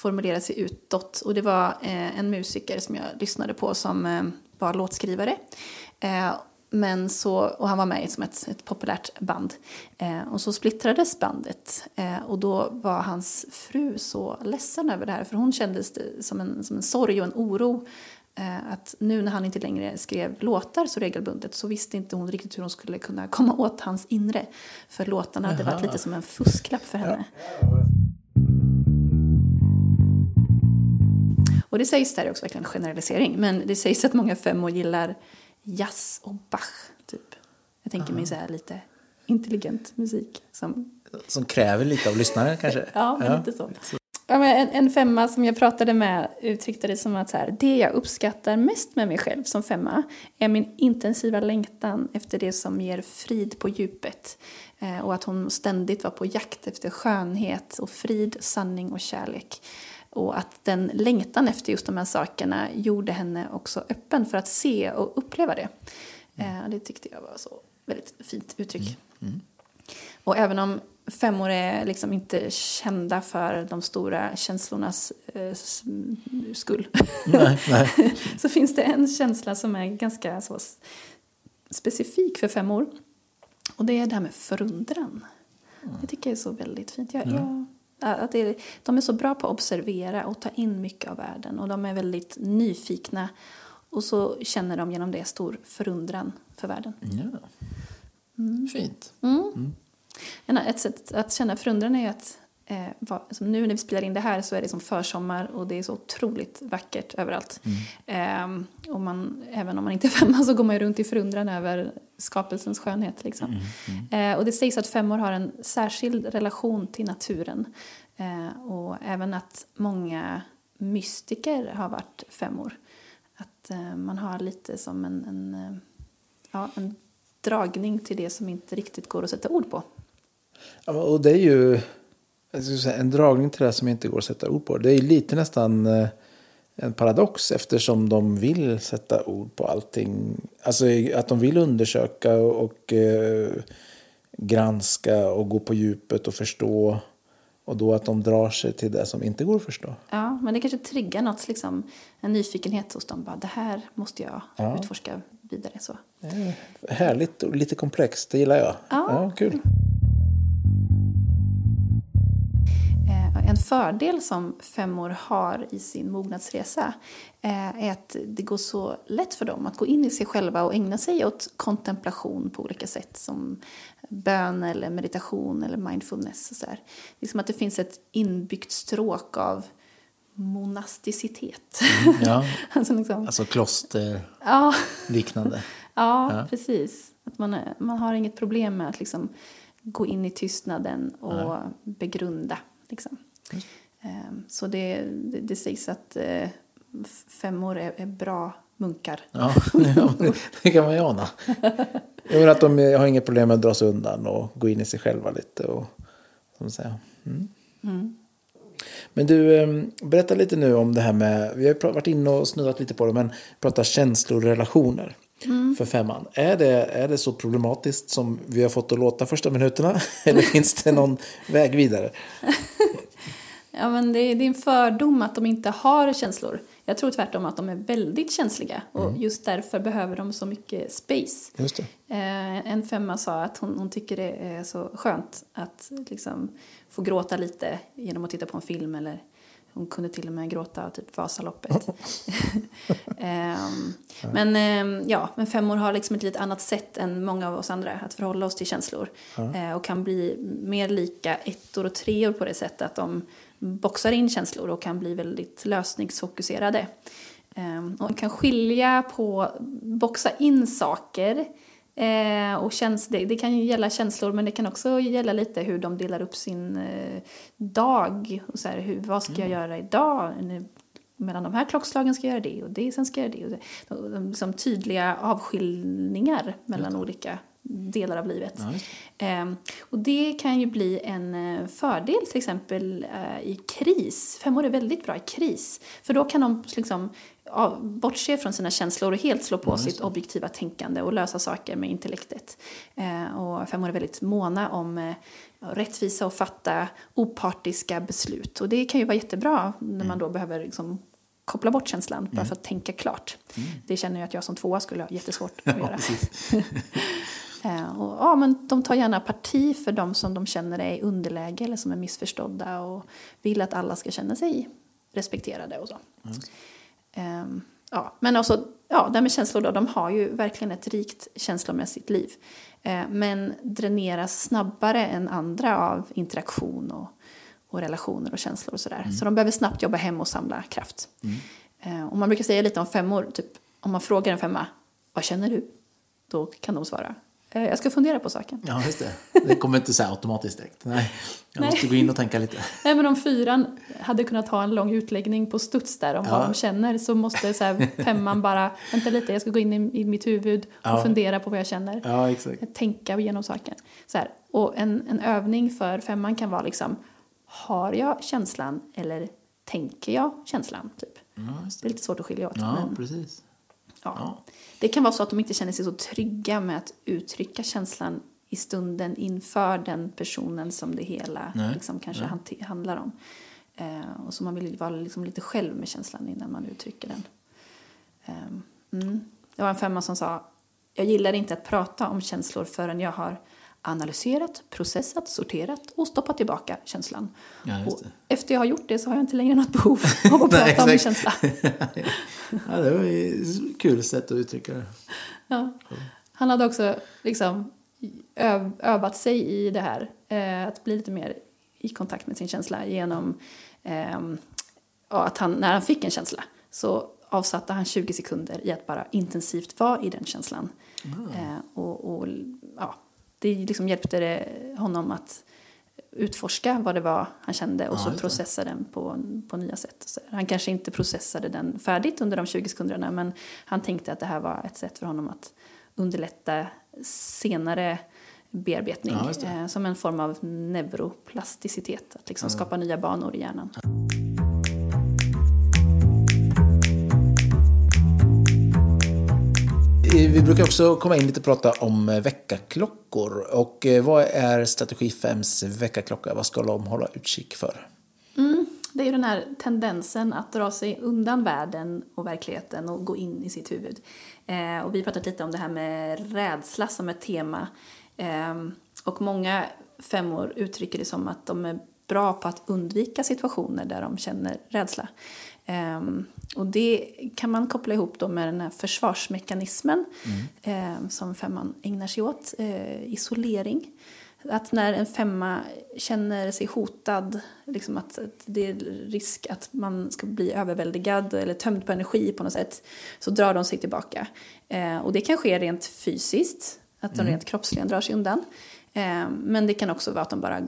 formulera sig utåt. Och det var eh, en musiker som jag lyssnade på som eh, var låtskrivare. Eh, men så, och han var med som ett, ett populärt band. Och så splittrades bandet. Och då var hans fru så ledsen över det här. För hon kände det som en, som en sorg och en oro. Att nu när han inte längre skrev låtar så regelbundet så visste inte hon riktigt hur hon skulle kunna komma åt hans inre. För låtarna hade varit lite som en fusklapp för henne. Ja. Och det sägs där är också verkligen generalisering. Men det sägs att många femmor gillar jazz och Bach, typ. Jag tänker mig så här lite intelligent musik. Som, som kräver lite av lyssnaren kanske? ja, men ja. lite så. Ja, men en, en, femma som jag pratade med uttryckte det som att så här, det jag uppskattar mest med mig själv som femma är min intensiva längtan efter det som ger frid på djupet. Eh, och att hon ständigt var på jakt efter skönhet och frid, sanning och kärlek. Och att den längtan efter just de här sakerna gjorde henne också öppen för att se och uppleva det. Mm. Det tyckte jag var så väldigt fint uttryck. Mm. Mm. Och även om femmor är liksom inte kända för de stora känslornas eh, skull nej, nej. så finns det en känsla som är ganska så specifik för femmor. Och det är det här med förundran. Mm. Det tycker jag är så väldigt fint. Jag, jag att det, de är så bra på att observera och ta in mycket av världen och de är väldigt nyfikna och så känner de genom det stor förundran för världen. Ja. Mm. Fint. Mm. Mm. Ett sätt att känna förundran är att eh, var, alltså nu när vi spelar in det här så är det som försommar och det är så otroligt vackert överallt. Mm. Eh, och man, även om man inte är femma så går man ju runt i förundran över skapelsens skönhet. Liksom. Mm, mm. Eh, och det sägs att femmor har en särskild relation till naturen. Eh, och även att många mystiker har varit femmor. Att eh, man har lite som en, en, eh, ja, en dragning till det som inte riktigt går att sätta ord på. Ja, och det är ju säga, en dragning till det som inte går att sätta ord på. Det är lite nästan eh, en paradox eftersom de vill sätta ord på allting. Alltså att de vill undersöka och eh, granska och gå på djupet och förstå. Och då att de drar sig till det som inte går att förstå. Ja, men det kanske triggar något, liksom, en nyfikenhet hos dem. Bara, det här måste jag ja. utforska vidare. Så. Ja, härligt och lite komplext, det gillar jag. Ja, ja kul. En fördel som femmor har i sin mognadsresa eh, är att det går så lätt för dem att gå in i sig själva och ägna sig åt kontemplation på olika sätt som bön eller meditation eller mindfulness. Och så där. Det är som att det finns ett inbyggt stråk av monasticitet. Mm, ja. alltså, liksom. alltså kloster ja. liknande. ja, ja, precis. Att man, man har inget problem med att liksom gå in i tystnaden och Nej. begrunda. Liksom. Mm. Så det, det, det, sägs att eh, femmor är, är bra munkar. Ja, det kan man ju ana. Jag att de har inget problem med att dra sig undan och gå in i sig själva lite. Och, som säger. Mm. Mm. Men du, ehm, berätta lite nu om det här med, vi har varit inne och snuddat lite på det, men prata känslorelationer mm. för femman. Är det, är det så problematiskt som vi har fått att låta första minuterna? Eller finns det någon väg vidare? Ja, men det, är, det är en fördom att de inte har känslor. Jag tror tvärtom att de är väldigt känsliga och just därför behöver de så mycket space. Eh, en femma sa att hon, hon tycker det är så skönt att liksom få gråta lite genom att titta på en film eller hon kunde till och med gråta typ Vasaloppet. Ehm, Men ehm, ja, men femmor har liksom ett lite annat sätt än många av oss andra att förhålla oss till känslor. Eh, och kan bli mer lika ettor och treor på det sättet att de boxar in känslor och kan bli väldigt lösningsfokuserade. Ehm, och kan skilja på boxa in saker Eh, och käns det, det kan ju gälla känslor men det kan också gälla lite hur de delar upp sin eh, dag. Och så här, hur, vad ska jag göra idag? Nu, Mellan de här klockslagen ska jag göra det och det, sen ska jag göra det. Och det. De, som tydliga avskiljningar mellan olika delar av livet. Ja, Ehm, och det kan ju bli en eh, fördel till exempel eh, i kris. Femmor är väldigt bra i kris. För då kan de liksom bortse från sina känslor och helt slå på sitt objektiva tänkande och lösa saker med intellektet. Eh, och femmor är väldigt måna om eh, rättvisa och fatta opartiska beslut. Och det kan ju vara jättebra när man då behöver liksom koppla bort känslan bara för att tänka klart. Det känner jag att jag som tvåa skulle ha jättesvårt att göra. Och, ja, men de tar gärna parti för de som de känner är i underläge eller som är missförstådda och vill att alla ska känna sig respekterade och så. Ehm, ja, men också, ja, det här med känslor då, de har ju verkligen ett rikt känslomässigt liv. Eh, men dräneras snabbare än andra av interaktion och, och relationer och känslor och sådär. Så de behöver snabbt jobba hem och samla kraft. Eh, och man brukar säga lite om femmor, typ om man frågar en femma, vad känner du? Då kan de svara, "Eh, jag ska fundera på saken. Ja, just det. Det kommer inte så automatiskt direkt. Nej, jag Nej. måste gå in och tänka lite. Nej, men om fyran hade kunnat ha en lång utläggning på studs där om Ja. vad de känner så måste så här, femman bara, vänta lite, jag ska gå in i, i mitt huvud och Ja. fundera på vad jag känner. Ja, exakt. Tänka igenom saken. Så här. Och en, en övning för femman kan vara liksom, har jag känslan eller tänker jag känslan? Typ. Ja, just Det är lite svårt att skilja åt. Ja, men, precis. ja. Ja. Det kan vara så att de inte känner sig så trygga med att uttrycka känslan i stunden inför den personen som det hela Nej, liksom, kanske hanti- handlar om. Eh, och så man vill vara liksom lite själv med känslan innan man uttrycker den. Ehm, mm. Det var en femma som sa Jag gillar inte att prata om känslor förrän jag har analyserat, processat, sorterat och stoppat tillbaka känslan. Ja, efter jag har gjort det så har jag inte längre något behov av att prata om min känsla. Ja, det var ett kul sätt att uttrycka det. Ja. Han hade också liksom öv, övat sig i det här. Eh, att bli lite mer i kontakt med sin känsla genom ja, att han, när han fick en känsla så avsatte han 20 sekunder i att bara intensivt vara i den känslan. Eh, och, och ja, det liksom hjälpte det honom att utforska vad det var han kände och så processa den på, på nya sätt. Så han kanske inte processade den färdigt under de 20 sekunderna men han tänkte att det här var ett sätt för honom att underlätta senare bearbetning. Ja, eh, som en form av neuroplasticitet, att liksom skapa nya banor i hjärnan. Eh, vi brukar också komma in lite och prata om eh, väckarklockor. Och eh, vad är strategi 5s väckarklocka? Vad ska de hålla utkik för? Mm, det är ju den här tendensen att dra sig undan världen och verkligheten och gå in i sitt huvud. Eh, och vi har pratat lite om det här med rädsla som ett tema. Eh, och många femmor uttrycker det som att de är bra på att undvika situationer där de känner rädsla. Eh, och det kan man koppla ihop då med den här försvarsmekanismen eh, som femman ägnar sig åt, eh, isolering. Att när en femma känner sig hotad, liksom att, att det är risk att man ska bli överväldigad eller tömd på energi på något sätt, så drar de sig tillbaka. Eh, och det kan ske rent fysiskt, att de rent kroppsligen drar sig undan. Eh, men det kan också vara att de bara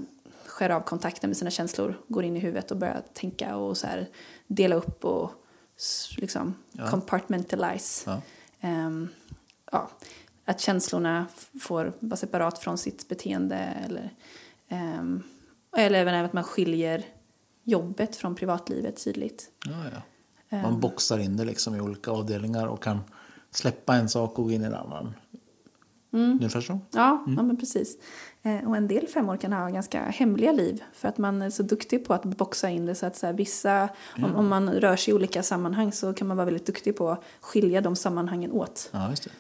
skär av kontakten med sina känslor, går in i huvudet och börjar tänka och så här dela upp och liksom compartmentalize. Ja. Ehm, ja, att känslorna får vara separat från sitt beteende. Eller, ehm, eller även att man skiljer jobbet från privatlivet tydligt. Ja, ja. Man boxar in det liksom i olika avdelningar och kan släppa en sak och gå in i en annan. Ungefär så. Ja, ja men precis. Eh, och en del femmor kan ha ganska hemliga liv för att man är så duktig på att boxa in det så att så här, vissa, om, om man rör sig i olika sammanhang så kan man vara väldigt duktig på att skilja de sammanhangen åt. Ja, just det.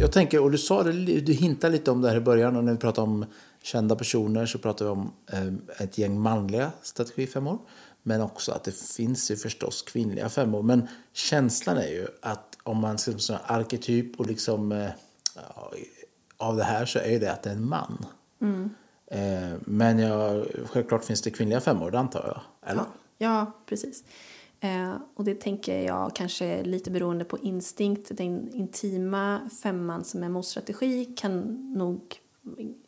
Jag tänker, och du sa det, du hintade lite om det här i början och när vi pratade om kända personer så pratade vi om eh, ett gäng manliga strategifemmor. Men också att det finns ju förstås kvinnliga femmor. Men känslan är ju att om man ser som en arketyp och liksom eh, ja, av det här så är det att det är en man. Eh, men ja, självklart finns det kvinnliga femmor, det antar jag. Eller? Ja, precis. Eh, och det tänker jag kanske lite beroende på instinkt. Den intima femman som är motstrategi kan nog,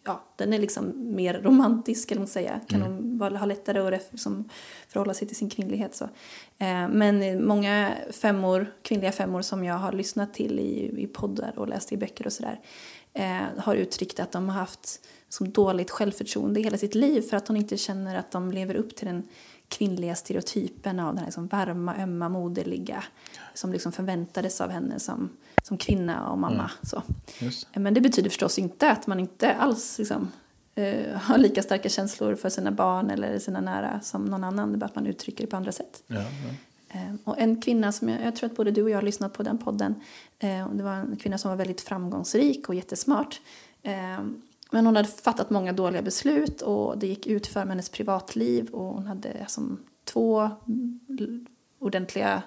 ja, den är liksom mer romantisk eller man säga. Kan nog vara- ha lättare att liksom, förhålla sig till sin kvinnlighet så. Eh, men många femmor, kvinnliga femmor som jag har lyssnat till i, i poddar och läst i böcker och sådär eh, har uttryckt att de har haft som dåligt självförtroende hela sitt liv för att de inte känner att de lever upp till den kvinnliga stereotypen av den här liksom varma, ömma, moderliga som liksom förväntades av henne som, som kvinna och mamma. Så. Just. Men det betyder förstås inte att man inte alls liksom, eh, har lika starka känslor för sina barn eller sina nära som någon annan. Det är bara att man uttrycker det på andra sätt. Ja, ja. Eh, Och en kvinna som jag, jag tror att både du och jag har lyssnat på den podden. Eh, Det var en kvinna som var väldigt framgångsrik och jättesmart. Eh, Men hon hade fattat många dåliga beslut och det gick ut för med hennes privatliv och hon hade som två mm, ordentliga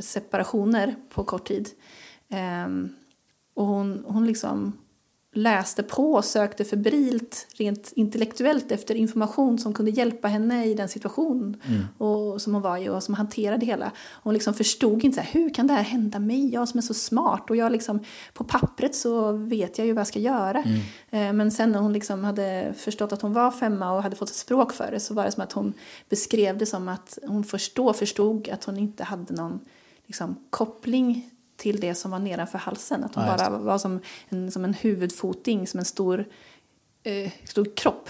separationer på kort tid. Eh, Och hon, hon liksom läste på och sökte febrilt rent intellektuellt efter information som kunde hjälpa henne i den situation och, som hon var i och som hanterade hela. Hon liksom förstod inte så här, hur kan det här hända mig, jag som är så smart och jag liksom, på pappret så vet jag ju vad jag ska göra. Eh, Men sen när hon liksom hade förstått att hon var femma och hade fått ett språk för det så var det som att hon beskrev det som att hon först då förstod att hon inte hade någon liksom, koppling till det som var nedanför halsen. Att hon Ja, bara var som en, som en huvudfoting, som en stor, eh, stor kropp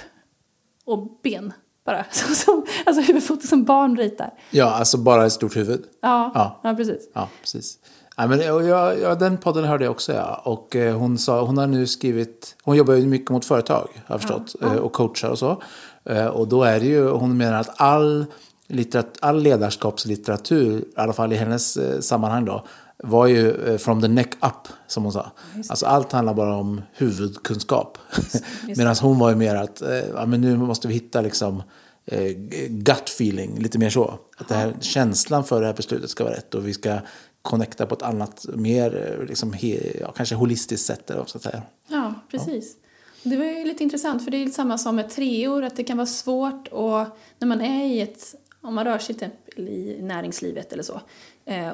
och ben. Bara. Så, som, alltså huvudfoting som barn ritar. ja, alltså bara ett stort huvud. Ja, Ja. ja. precis. Ja, precis. Ja, men, jag, ja, den podden hörde jag också, ja. Och eh, hon, sa, hon har nu skrivit... Hon jobbar ju mycket mot företag, har jag förstått. eh, Och coachar och så. Eh, och då är det ju... Hon menar att all, litterat, all ledarskapslitteratur, i alla fall i hennes eh, sammanhang då, var ju eh, from the neck up, som hon sa. Alltså allt handlar bara om huvudkunskap. Medan hon var ju mer att eh, ja, men nu måste vi hitta liksom eh, gut feeling, lite mer så. Att det här, känslan för det här beslutet ska vara rätt och vi ska connecta på ett annat, mer liksom, he, ja, kanske holistiskt sätt. Eller man ska säga. Ja, precis. Det var ju lite intressant för det är samma som med treor att det kan vara svårt och när man är i ett, om man rör sig till exempel i näringslivet eller så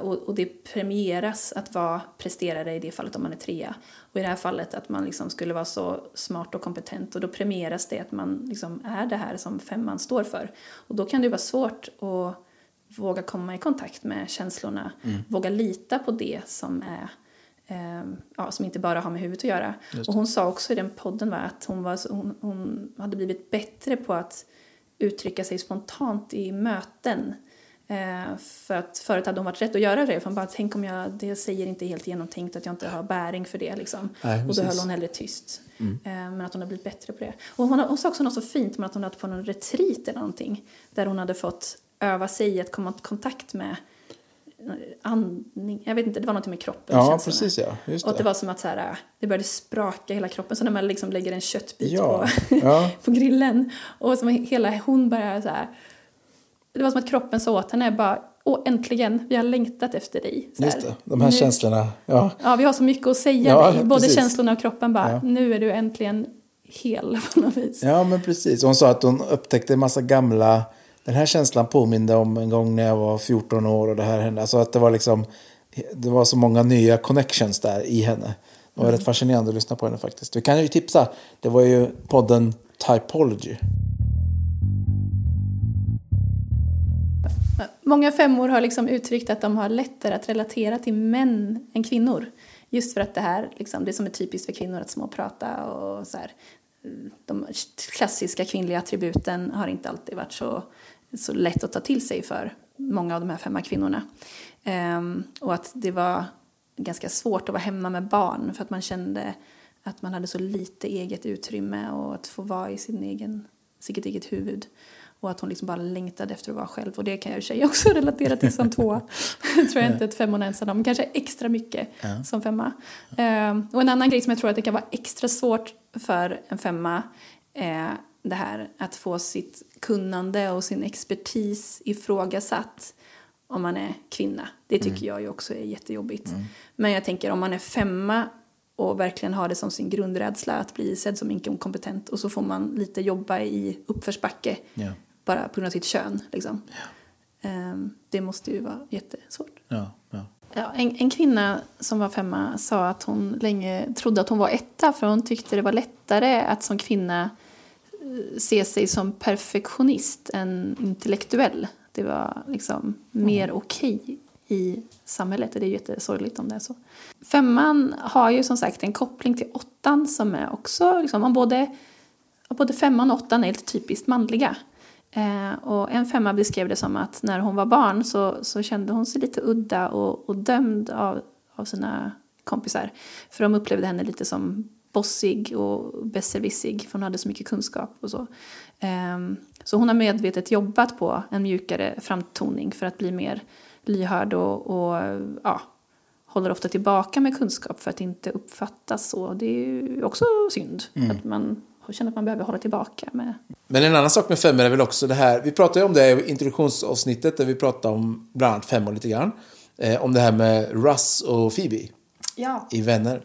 och, och det premieras att vara presterare i det fallet om man är trea. Och i det här fallet att man liksom skulle vara så smart och kompetent. Och då premieras det att man liksom är det här som femman står för. Och då kan det vara svårt att våga komma i kontakt med känslorna, våga lita på det som är eh, ja, som inte bara har med huvudet att göra. Och hon sa också i den podden va, att hon, var, hon, hon hade blivit bättre på att uttrycka sig spontant i möten. Eh, för att förut hade hon varit rädd att göra det. För hon bara, tänk om jag, det säger inte helt genomtänkt att jag inte har bäring för det. Liksom. Nej, och då höll hon hellre tyst. Eh, men att hon har blivit bättre på det. Och hon, hon sa också något så fint om att hon hade på någon retreat eller någonting. Där hon hade fått öva sig i att komma i kontakt med eh, andning. Jag vet inte, det var någonting med kroppen. Ja, precis ja. Just Och det det. var som att så här, det började spraka hela kroppen. Så när man liksom lägger en köttbit Ja, på, ja. på grillen. Och som hela hon började så här. Det var som att kroppen sa åt henne bara, åh äntligen, vi har längtat efter dig. Så Just det, de här nu- känslorna. Ja, Ja, vi har så mycket att säga Ja, dig. Både precis. känslorna och kroppen bara, Ja. nu är du äntligen hel på något vis. ja men precis. Hon sa att hon upptäckte en massa gamla... Den här känslan påminde om en gång när jag var 14 år och det här hände. Alltså att det var liksom... Det var så många nya connections där i henne. Det var rätt fascinerande att lyssna på henne faktiskt. Vi kan ju tipsa. Det var ju podden Typology. Många femmor har liksom uttryckt att de har lättare att relatera till män än kvinnor. Just för att det här, liksom, det som är typiskt för kvinnor att småprata och så här. De klassiska kvinnliga attributen har inte alltid varit så, så lätt att ta till sig för många av de här femma kvinnorna. Ehm, och att det var ganska svårt att vara hemma med barn för att man kände att man hade så lite eget utrymme och att få vara i sin egen, sitt eget huvud. Och att hon liksom bara längtade efter att vara själv. Och det kan jag i och för sig också relatera till som två. tror jag inte att femmorna ensam om. Kanske extra mycket Ja. som femma. Eh, och en annan grej som jag tror att det kan vara extra svårt för en femma är det här att få sitt kunnande och sin expertis ifrågasatt om man är kvinna. Det tycker jag ju också är jättejobbigt. Men jag tänker om man är femma och verkligen har det som sin grundrädsla att bli sedd som inkompetent och så får man lite jobba i uppförsbacke Ja. Bara på grund av sitt kön. Liksom. Ehm, det måste ju vara jättesvårt. Ja, ja. Ja, en, en kvinna som var femma sa att hon länge trodde att hon var etta för hon tyckte det var lättare att som kvinna eh, se sig som perfektionist än intellektuell. Det var liksom mer okej i samhället. Det är jättesorgligt om det är så. Femman har ju som sagt en koppling till åttan som är också, liksom, om både, både femman och åttan är lite typiskt manliga. Eh, och en femma beskrev det som att när hon var barn så, så kände hon sig lite udda och, och dömd av, av sina kompisar. För de upplevde henne lite som bossig och besserwissig för hon hade så mycket kunskap och så. Ehm, så hon har medvetet jobbat på en mjukare framtoning för att bli mer lyhörd och, och ja, håller ofta tillbaka med kunskap för att inte uppfattas så. Det är ju också synd att man känner att man behöver hålla tillbaka med Men en annan sak med femmor är väl också det här, vi pratade ju om det i introduktionsavsnittet där vi pratade om bland annat femmor lite grann. Eh, om det här med Russ och Phoebe Ja. i Vänner.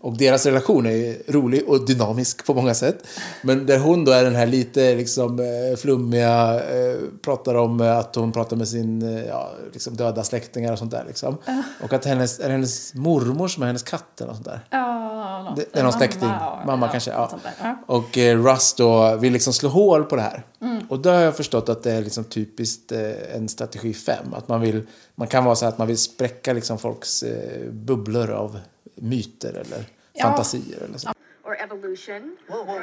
Och deras relation är rolig och dynamisk på många sätt. Men där hon då är den här lite liksom eh, flummiga, eh, pratar om eh, att hon pratar med sin ja, liksom döda släktingar och sånt där liksom. Och att hennes, är det hennes mormor som är hennes katt eller sånt där. Ja, något. Det är någon släkting. ja, Mamma ja, kanske. Ja. Ja. Och eh, Russ då vill liksom slå hål på det här. Och då har jag förstått att det är liksom typiskt eh, en strategi 5. Att man vill, man kan vara så här att man vill spräcka liksom folks eh, bubblor av myter eller Ja. fantasier eller så. or evolution. Whoa, whoa, whoa.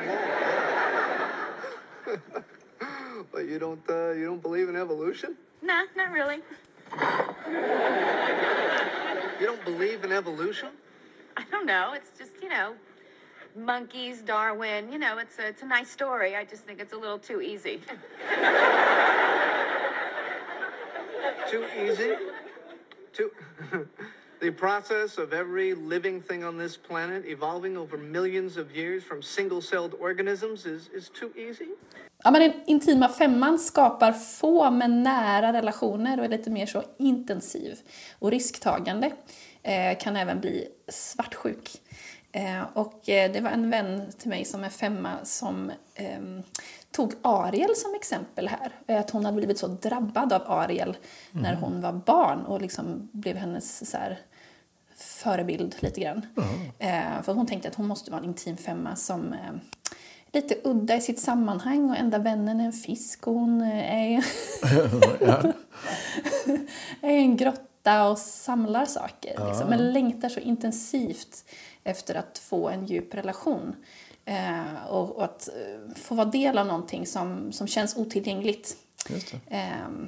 but you don't uh, you don't believe in evolution? Nah, not really. You don't believe in evolution? I don't know. It's just you know, monkeys, Darwin. You know, it's a it's a nice story. I just think it's a little too easy. Too easy? Too The process of every living thing on this planet evolving over millions of years from single-celled organisms is, is too easy? Ja, men den intima femman skapar få men nära relationer och är lite mer så intensiv och risktagande. Eh, kan även bli svartsjuk. Eh, och eh, det var en vän till mig som är femma som ehm, tog Ariel som exempel här. Att hon hade blivit så drabbad av Ariel när hon var barn och liksom blev hennes så här, förebild lite grann. Eh, för hon tänkte att hon måste vara en intim femma som är lite udda i sitt sammanhang och enda vännen är en fisk och hon är, är i en grotta och samlar saker. Liksom, men längtar så intensivt efter att få en djup relation. Eh, och, och att eh, få vara del av någonting som, som känns otillgängligt. Ehm,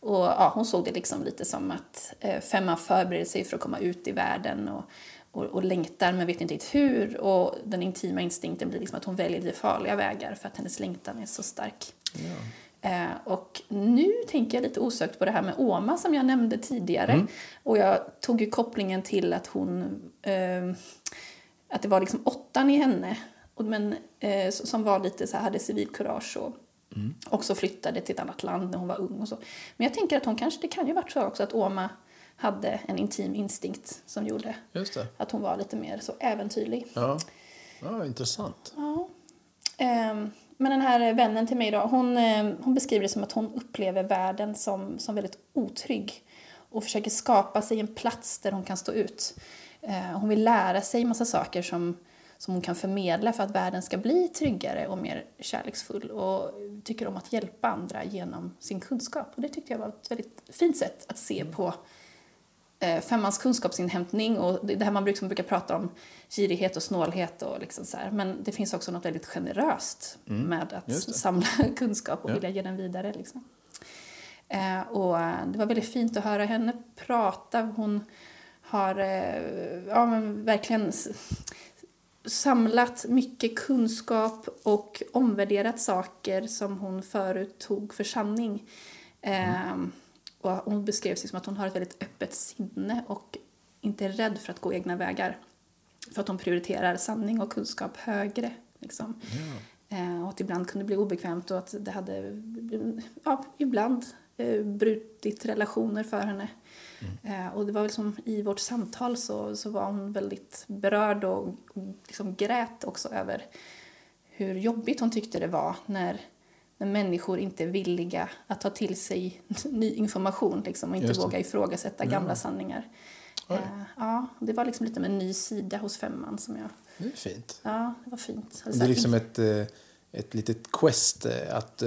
och ja, hon såg det liksom lite som att eh, femman förbereder sig för att komma ut i världen och, och, och längtar men vet inte riktigt hur. Och den intima instinkten blir liksom att hon väljer farliga vägar för att hennes längtan är så stark. Eh, och nu tänker jag lite osökt på det här med Oma som jag nämnde tidigare. Och jag tog ju kopplingen till att hon eh, att det var liksom åttan i henne men, eh, som var lite så här, hade civilkurage och också flyttade till ett annat land när hon var ung och så. Men jag tänker att hon kanske, det kan ju varit så också att Oma hade en intim instinkt som gjorde att hon var lite mer så äventyrlig. Ja. ja, intressant. Ja. Ehm, men den här vännen till mig då, hon, eh, hon beskriver det som att hon upplever världen som, som väldigt otrygg och försöker skapa sig en plats där hon kan stå ut. Eh, hon vill lära sig en massa saker som, som hon kan förmedla för att världen ska bli tryggare och mer kärleksfull och tycker om att hjälpa andra genom sin kunskap. Och det tyckte jag var ett väldigt fint sätt att se på femmans kunskapsinhämtning och det här man brukar, som brukar prata om girighet och snålhet och liksom så här. Men det finns också något väldigt generöst med att samla kunskap och Ja. vilja ge den vidare. Liksom. Eh, och eh, det var väldigt fint att höra henne prata. Hon har eh, ja, men verkligen samlat mycket kunskap och omvärderat saker som hon förut tog för sanning. Ehm, och hon beskrev sig som att hon har ett väldigt öppet sinne och inte är rädd för att gå egna vägar. För att hon prioriterar sanning och kunskap högre. Liksom. Eh, och att ibland kunde bli obekvämt och att det hade ja, ibland eh, brutit relationer för henne. Eh, och det var väl som i vårt samtal så, så var hon väldigt berörd och, och liksom grät också över hur jobbigt hon tyckte det var när, när människor inte är villiga att ta till sig ny information liksom, och inte det. våga ifrågasätta gamla sanningar. Eh, ja, det var liksom lite med en ny sida hos femman som jag... Det är fint. Ja, det var fint. Det är liksom ett, eh, ett litet quest eh, att,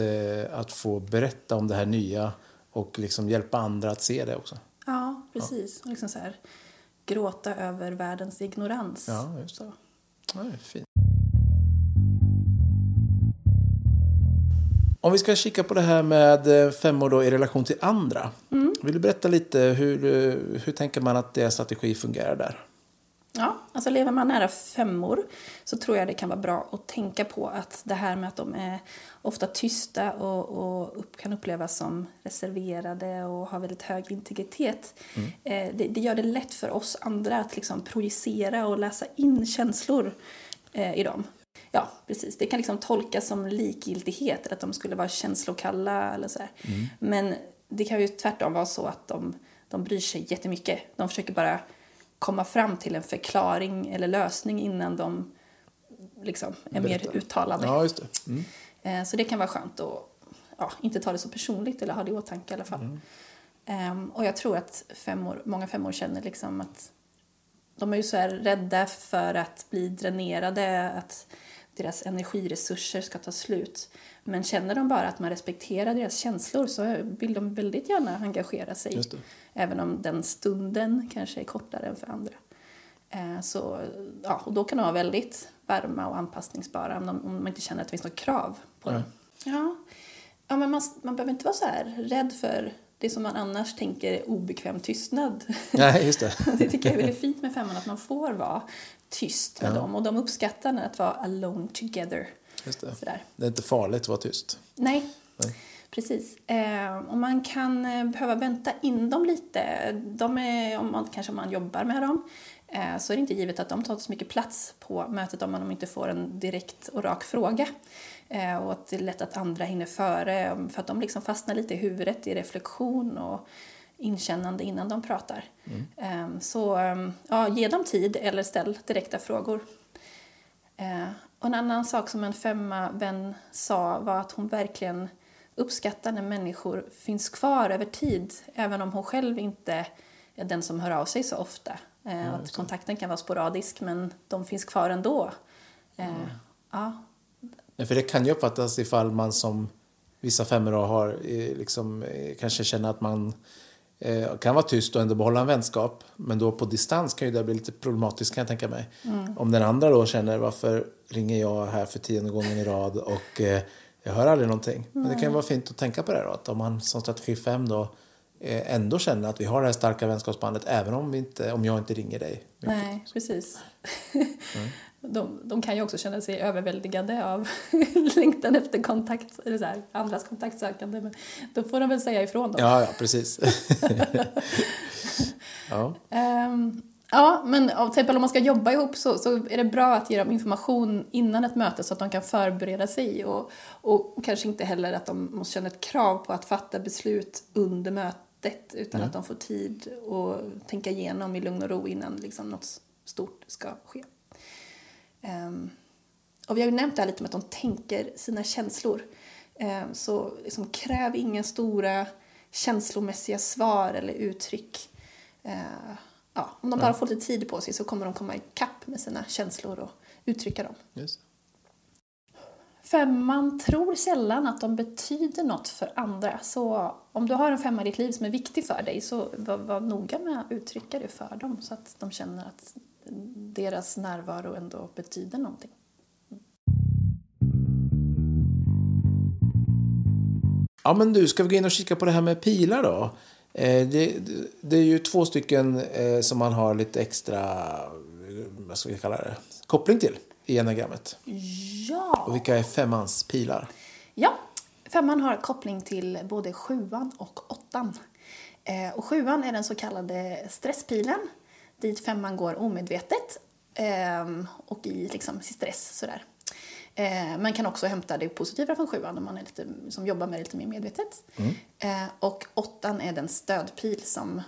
att få berätta om det här nya och liksom hjälpa andra att se det också. Ja, precis. Och liksom så här, gråta över världens ignorans. Ja, just det. Ja, det är fint. Om vi ska kika på det här med eh, femmor då i relation till andra. Vill du berätta lite hur, eh, hur tänker man att deras strategi fungerar där? Ja, alltså lever man nära femmor så tror jag det kan vara bra att tänka på att det här med att de är ofta tysta och, och upp, kan upplevas som reserverade och har väldigt hög integritet. Eh, det, det gör det lätt för oss andra att liksom projicera och läsa in känslor eh, i dem. Ja, precis. Det kan liksom tolkas som likgiltighet eller att de skulle vara känslokalla eller så här. Men det kan ju tvärtom vara så att de, de bryr sig jättemycket. De försöker bara komma fram till en förklaring eller lösning innan de liksom är mer Berätta. uttalade. Ja, just det. Mm. Eh, Så det kan vara skönt att ja, inte ta det så personligt eller ha det i åtanke i alla fall. Ehm, och jag tror att femmor, många femmor känner liksom att de är ju så rädda för att bli dränerade, att deras energiresurser ska ta slut. Men känner de bara att man respekterar deras känslor så vill de väldigt gärna engagera sig. Just det. Även om den stunden kanske är kortare än för andra. Eh, Så, ja, och då kan de vara väldigt varma och anpassningsbara om, de, om man inte känner att det finns något krav på dem. Ja. Ja, men man, man behöver inte vara så här rädd för det som man annars tänker är obekväm tystnad. Nej, just det. det tycker jag är väldigt fint med femman, att man får vara tyst med Ja. dem. Och de uppskattar att vara alone together. Just det. Sådär. det är inte farligt att vara tyst. Nej, Nej. precis. Eh, och man kan eh, behöva vänta in dem lite. De är, om man, kanske om man jobbar med dem eh, så är det inte givet att de tar så mycket plats på mötet om man inte får en direkt och rak fråga. Eh, och att det är lätt att andra hinner före för att de liksom fastnar lite i huvudet i reflektion och inkännande innan de pratar. Eh, så eh, ja, ge dem tid eller ställ direkta frågor. Eh, och en annan sak som en femma vän sa var att hon verkligen uppskattar när människor finns kvar över tid, även om hon själv inte är den som hör av sig så ofta. Eh, att kontakten kan vara sporadisk, men de finns kvar ändå. Eh, ja, Nej, för det kan ju uppfattas ifall man som vissa femmor har eh, liksom, eh, kanske känner att man eh, kan vara tyst och ändå behålla en vänskap. Men då på distans kan ju det bli lite problematiskt kan jag tänka mig. Om den andra då känner varför ringer jag här för tionde gången i rad och eh, jag hör aldrig någonting. Men det kan ju vara fint att tänka på det då. Att om man som strategi 5 då eh, ändå känner att vi har det här starka vänskapsbandet även om, vi inte, om jag inte ringer dig. nej, precis. De, de kan ju också känna sig överväldigade av längtan efter kontakt, eller så här, andras kontaktsökande. Men då får de väl säga ifrån då. Ja, ja, precis. ja. Ehm, ja, men till exempel om man ska jobba ihop så, så är det bra att ge dem information innan ett möte så att de kan förbereda sig och, och kanske inte heller att de måste känna ett krav på att fatta beslut under mötet utan att de får tid att tänka igenom i lugn och ro innan liksom något stort ska ske. Ehm, och vi har ju nämnt det här lite med att de tänker sina känslor. Ehm, så liksom, kräv inga stora känslomässiga svar eller uttryck. Ehm, ja, om de bara får lite tid på sig så kommer de komma ikapp med sina känslor och uttrycka dem. Just. Femman tror sällan att de betyder något för andra. Så om du har en femma i ditt liv som är viktig för dig så var, var noga med att uttrycka det för dem så att de känner att deras närvaro ändå betyder någonting. Ja, men du, ska vi gå in och kika på det här med pilar då? Eh, det, det- är ju två stycken eh, som man har lite extra, vad ska vi kalla det, koppling till i enagrammet. Ja. Och vilka är femmans pilar? Ja, femman har koppling till både sjuan och åttan. Eh, och sjuan är den så kallade stresspilen, dit femman går omedvetet ehm, och i liksom stress sådär. Eh, man kan också hämta det positiva från sjuan om man är lite, som jobbar med det lite mer medvetet. Eh, och åttan är den stödpil som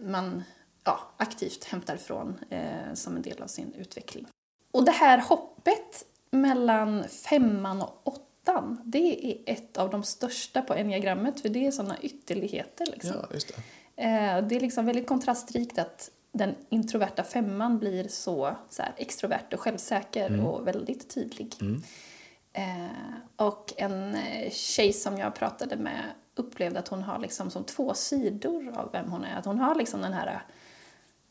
man ja, aktivt hämtar från eh, som en del av sin utveckling. Och det här hoppet mellan femman och åttan, det är ett av de största på enneagrammet, för det är sådana ytterligheter. Liksom. Ja, just det. Eh, det är liksom väldigt kontrastrikt att den introverta femman blir så, så här, extrovert och självsäker och väldigt tydlig. Eh, och en eh, tjej som jag pratade med upplevde att hon har liksom som två sidor av vem hon är. Att hon har liksom den här,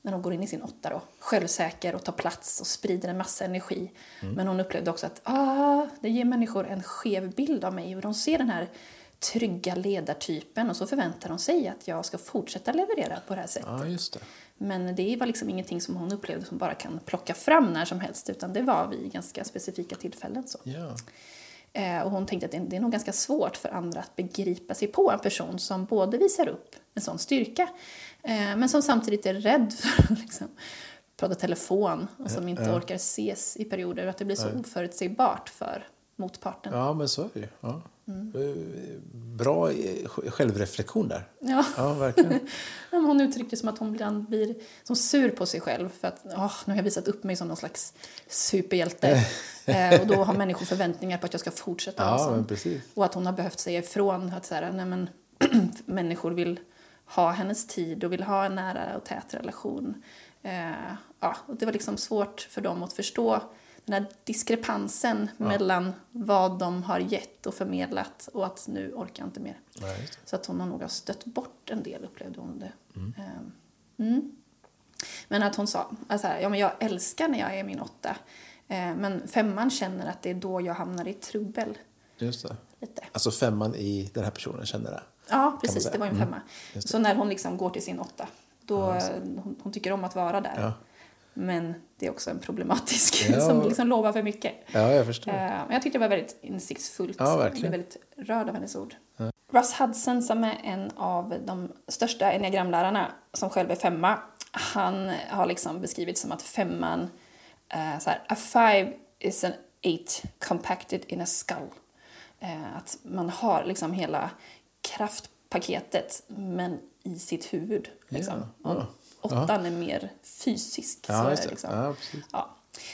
när hon går in i sin åtta då, självsäker och tar plats och sprider en massa energi. Men hon upplevde också att ah, det ger människor en skev bild av mig. Och de ser den här trygga ledartypen och så förväntar de sig att jag ska fortsätta leverera på det här sättet. Ja, det. Men det var liksom ingenting som hon upplevde som bara kan plocka fram när som helst utan det var vid ganska specifika tillfällen. Så. Ja. Eh, och hon tänkte att det, det är nog ganska svårt för andra att begripa sig på en person som både visar upp en sån styrka eh, men som samtidigt är rädd för att liksom, prata telefon och som inte orkar ses i perioder och att det blir så oförutsägbart för motparten. ja, men så är det ju. Ja. Mm. Bra eh, självreflektion där. Ja. Ja, verkligen. Hon uttryckte det som att hon ibland blir som sur på sig själv för att åh, nu har jag visat upp mig som någon slags superhjälte. eh, och då har människor förväntningar på att jag ska fortsätta Ja. Och att hon har behövt säga ifrån att så här, nej, men, människor vill ha hennes tid och vill ha en nära och tät relation. Eh, ja, och det var liksom svårt för dem att förstå den här diskrepansen mellan vad de har gett och förmedlat och att nu orkar jag inte mer. Nej. Så att hon har nog stött bort en del, upplevde hon det. Ehm, Mm. Men att hon sa, alltså här, ja men jag älskar när jag är min åtta. Eh, men femman känner att det är då jag hamnar i trubbel. Just det. Lite. Alltså femman i den här personen känner det. Ja, precis. Det var en Mm. femma. Det. Så när hon liksom går till sin åtta, då, hon, hon tycker om att vara där. Ja. Men det är också en problematisk Ja. som liksom lovar för mycket. Ja, jag förstår. Eh, Men jag tyckte det var väldigt insiktsfullt. Ja, verkligen. Jag blev väldigt rörd av hennes ord. Russ Hudson som är en av de största enneagramlärarna som själv är femma. Han har liksom beskrivit som att femman, eh, så här, a five is an eight compacted in a skull. Eh, att man har liksom hela kraftpaketet men i sitt huvud. Liksom. Ja, ja. Åttan är mer fysisk. Ja, så liksom. Ja. Ja.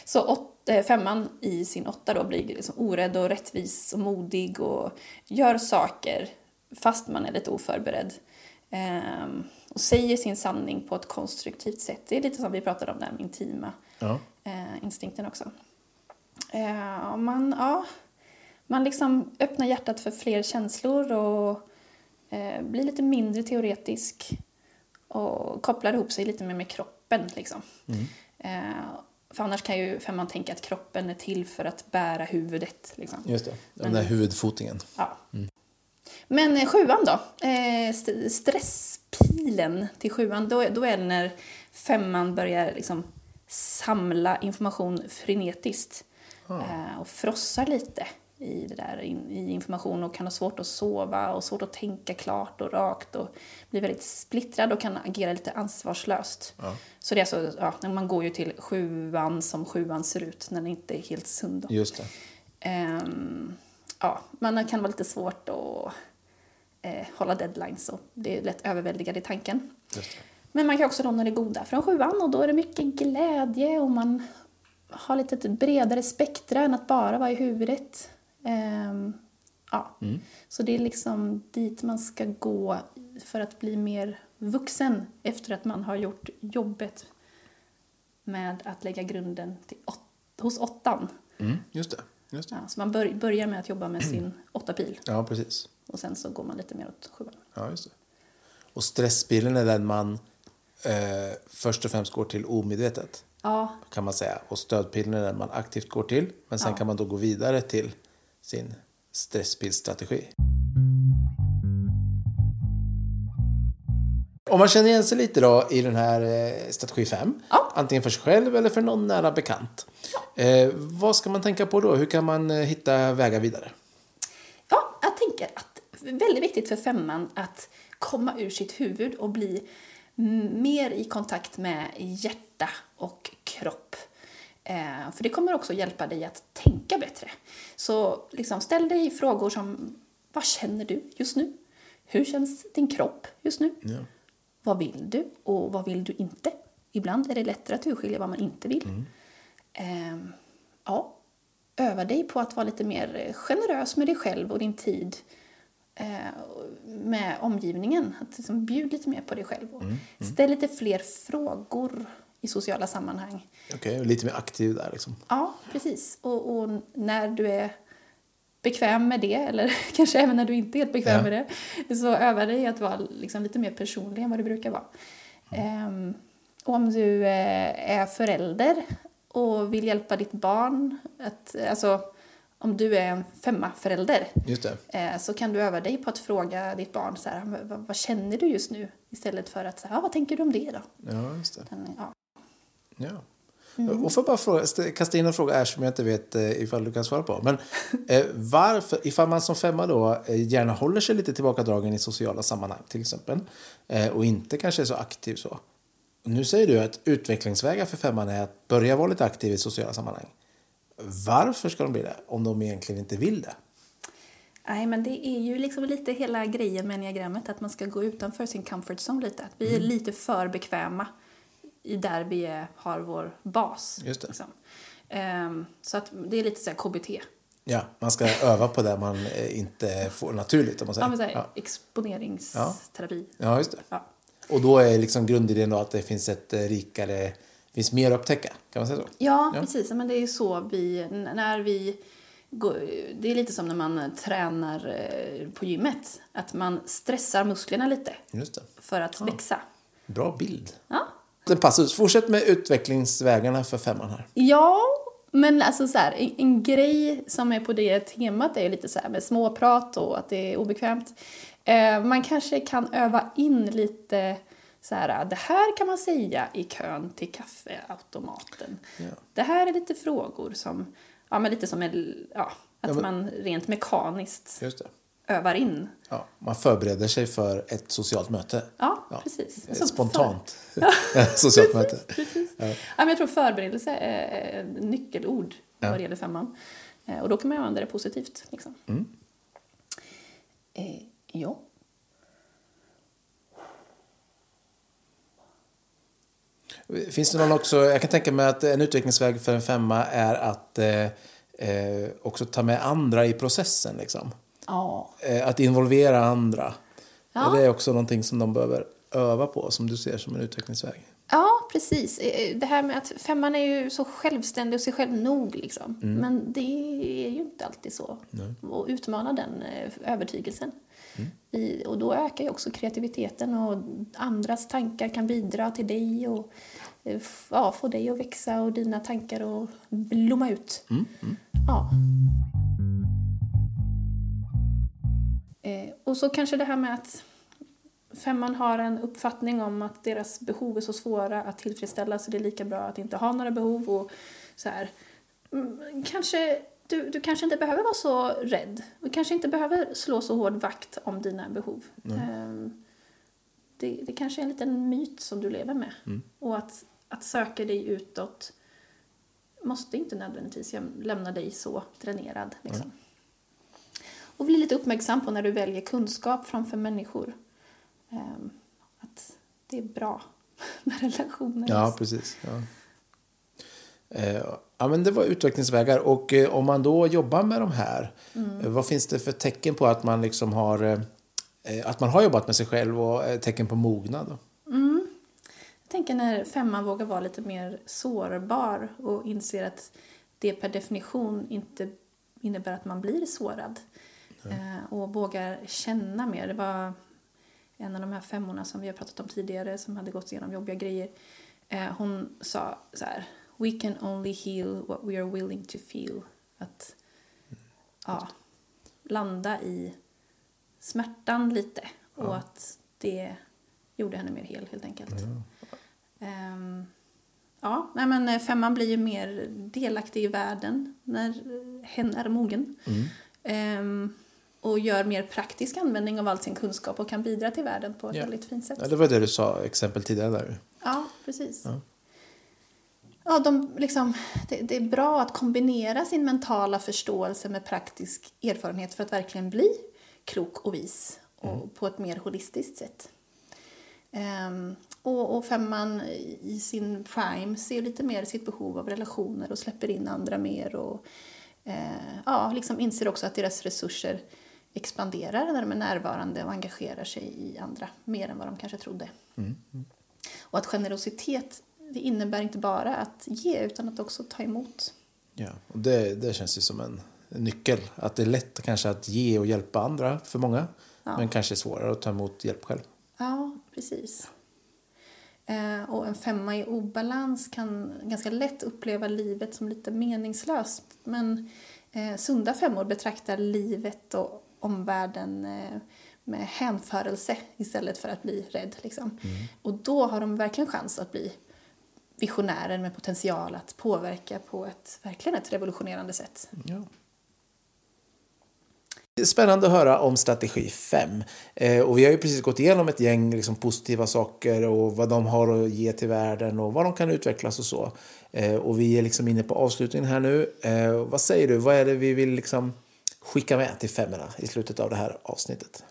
Så åt, eh, femman i sin åtta då blir liksom orädd och rättvis och modig och gör saker fast man är lite oförberedd. Ehm, och säger sin sanning på ett konstruktivt sätt. Det är lite som vi pratade om, den intima Ja. eh, instinkten också. Eh, man, ja, man liksom öppnar hjärtat för fler känslor och eh, blir lite mindre teoretisk och kopplar ihop sig lite mer med kroppen. Liksom. Eh, för annars kan ju femman tänka att kroppen är till för att bära huvudet. Liksom. Just det. Den där huvudfotingen. Ja. Men eh, sjuan då? Eh, st- stresspilen till sjuan, då, då är det när femman börjar liksom samla information frenetiskt eh, och frossar lite i det där in, i information och kan ha svårt att sova och svårt att tänka klart och rakt och blir väldigt splittrad och kan agera lite ansvarslöst. Så det är alltså, ja, man går ju till sjuan som sjuan ser ut när den inte är helt sund. Då. Just. Ehm, ja, man kan vara lite svårt att eh, hålla deadlines och det är lätt överväldigad i tanken. Men man kan också låna det goda från sjuan och då är det mycket glädje och man har lite ett bredare spektra än att bara vara i huvudet. Ehm, ja. Så det är liksom dit man ska gå för att bli mer vuxen efter att man har gjort jobbet med att lägga grunden till åt, hos åttan. Mm, just det. Just det. Ja, så man bör, börjar med att jobba med sin åtta pil Ja, precis. och sen så går man lite mer åt sjuan. Ja, just det. Och stresspilen är den man eh, först och främst går till omedvetet. Ja, kan man säga. Och stödpilen är den man aktivt går till. Men sen Ja. kan man då gå vidare till sin stresspilsstrategi. om man känner igen sig lite då i den här eh, strategi 5, Ja. antingen för sig själv eller för någon nära bekant. Eh, vad ska man tänka på då? Hur kan man eh, hitta vägar vidare? Ja, jag tänker att det är väldigt viktigt för femman att komma ur sitt huvud och bli mer i kontakt med hjärta och kropp. Eh, för det kommer också hjälpa dig att tänka bättre. Så liksom, ställ dig frågor som vad känner du just nu? Hur känns din kropp just nu? Vad vill du och vad vill du inte? Ibland är det lättare att urskilja vad man inte vill. Ehm, ja, öva dig på att vara lite mer eh, generös med dig själv och din tid eh, med omgivningen. Att liksom bjud lite mer på dig själv. Och Ställ lite fler frågor i sociala sammanhang. Okej, och lite mer aktiv där liksom. Ja, precis. Och, och när du är bekväm med det, eller kanske även när du inte är helt bekväm Ja. med det, så öva dig att vara liksom lite mer personlig än vad du brukar vara. Ehm, och om du eh, är förälder och vill hjälpa ditt barn, att, alltså om du är en femma-förälder, eh, så kan du öva dig på att fråga ditt barn så här, vad, vad känner du just nu? Istället för att säga, ah, vad tänker du om det då? Ja, just det. Den, ja. Ja. Mm. Och får bara fråga, st- kasta in en fråga här som jag inte vet eh, ifall du kan svara på. Men eh, varför, ifall man som femma då eh, gärna håller sig lite tillbakadragen i sociala sammanhang till exempel eh, och inte kanske är så aktiv så. Nu säger du att utvecklingsvägar för femman är att börja vara lite aktiv i sociala sammanhang. Varför ska de bli det om de egentligen inte vill det? Nej, men det är ju liksom lite hela grejen med enneagrammet, att man ska gå utanför sin comfort zone lite. Att vi Mm. är lite för bekväma i där vi är, har vår bas. Just det. Liksom. Ehm, så att det är lite så här KBT. Ja, man ska öva på det man eh, inte får naturligt om man säger. Ja, men så här, Ja. exponeringsterapi. ja, just det. Ja. Och då är liksom grundidén då att det finns ett eh, rikare, finns mer att upptäcka. Kan man säga så? Ja, Ja. precis. Men det är så vi, när vi går, det är lite som när man tränar eh, på gymmet. Att man stressar musklerna lite Just det. för att växa. Bra bild. Ja, En passus. Fortsätt med utvecklingsvägarna för femman här. Ja, men alltså så här, en, en grej som är på det temat är lite så här med småprat och att det är obekvämt. Eh, man kanske kan öva in lite så här, det här kan man säga i kön till kaffeautomaten. Ja. Det här är lite frågor som, ja men lite som en, ja, att Ja, men- man rent mekaniskt Just det. Övar in. Ja, man förbereder sig för ett socialt möte. Ja, Ja, precis. Ett spontant socialt möte. Precis. Ja. men jag tror förberedelse är nyckelord Ja. vad det gäller femman. Eh, Och då kan man använda det positivt. Liksom. Mm. Eh, ja. Finns det någon också, jag kan tänka mig att en utvecklingsväg för en femma är att eh, eh, också ta med andra i processen. Liksom. Ja. Eh, att involvera andra. Ja. Det är också någonting som de behöver öva på, som du ser som en utvecklingsväg. ja, precis. Eh, Det här med att femman är ju så självständig och sig själv nog. Liksom. Mm. Men det är ju inte alltid så. Och utmana den eh, övertygelsen. Mm. I, och då ökar ju också kreativiteten och andras tankar kan bidra till dig och eh, ja, få dig att växa och dina tankar att blomma ut. Mm, Ja. Eh, och så kanske det här med att femman har en uppfattning om att deras behov är så svåra att tillfredsställa så det är lika bra att inte ha några behov och så här. Mm, kanske, du, du kanske inte behöver vara så rädd. Du kanske inte behöver slå så hård vakt om dina behov. Ehm, det, det kanske är en liten myt som du lever med. Och att, att söka dig utåt måste inte nödvändigtvis lämna dig så dränerad. Liksom. Och bli lite uppmärksam på när du väljer kunskap framför människor. Ehm, att det är bra med relationer. Ja, precis. Ja. Eh, ja, men det var utvecklingsvägar. Och eh, om man då jobbar med de här, eh, vad finns det för tecken på att man liksom har att man har jobbat med sig själv och tecken på mognad? Då? Jag tänker när femman vågar vara lite mer sårbar och inser att det per definition inte innebär att man blir sårad. Eh, och vågar känna mer. Det var en av de här femmorna som vi har pratat om tidigare som hade gått igenom jobbiga grejer. Eh, hon sa så här, We can only heal what we are willing to feel. Att ja, landa i smärtan lite och att det gjorde henne mer hel helt enkelt. Ehm, ja, nej men eh, femman blir ju mer delaktig i världen när hen är mogen. Ehm, och gör mer praktisk användning av all sin kunskap och kan bidra till världen på ett Ja. väldigt fint sätt. Ja, det var det du sa exempel tidigare där. Ja, precis. Ja. de, liksom, det, det är bra att kombinera sin mentala förståelse med praktisk erfarenhet för att verkligen bli klok och vis och på ett mer holistiskt sätt. Ehm, och, och femman i sin prime ser lite mer sitt behov av relationer och släpper in andra mer och eh, ja, liksom inser också att deras resurser expanderar när de är närvarande och engagerar sig i andra mer än vad de kanske trodde. Och att generositet det innebär inte bara att ge utan att också ta emot. Ja, och det, det känns ju som en, nyckel. Att det är lätt kanske att ge och hjälpa andra för många. Men kanske svårare att ta emot hjälp själv. Ja, precis. Eh, och en femma i obalans kan ganska lätt uppleva livet som lite meningslöst. Men eh, sunda femmor betraktar livet och omvärlden eh, med hänförelse istället för att bli rädd. Liksom. Och då har de verkligen chans att bli visionärer med potential att påverka på ett verkligen ett revolutionerande sätt. Ja. Det är Spännande att höra om strategi 5. Eh, och vi har ju precis gått igenom ett gäng liksom, positiva saker och vad de har att ge till världen och vad de kan utvecklas och så. Eh, och vi är liksom inne på avslutningen här nu. Eh, vad säger du? Vad är det vi vill liksom skicka med till femmorna i slutet av det här avsnittet?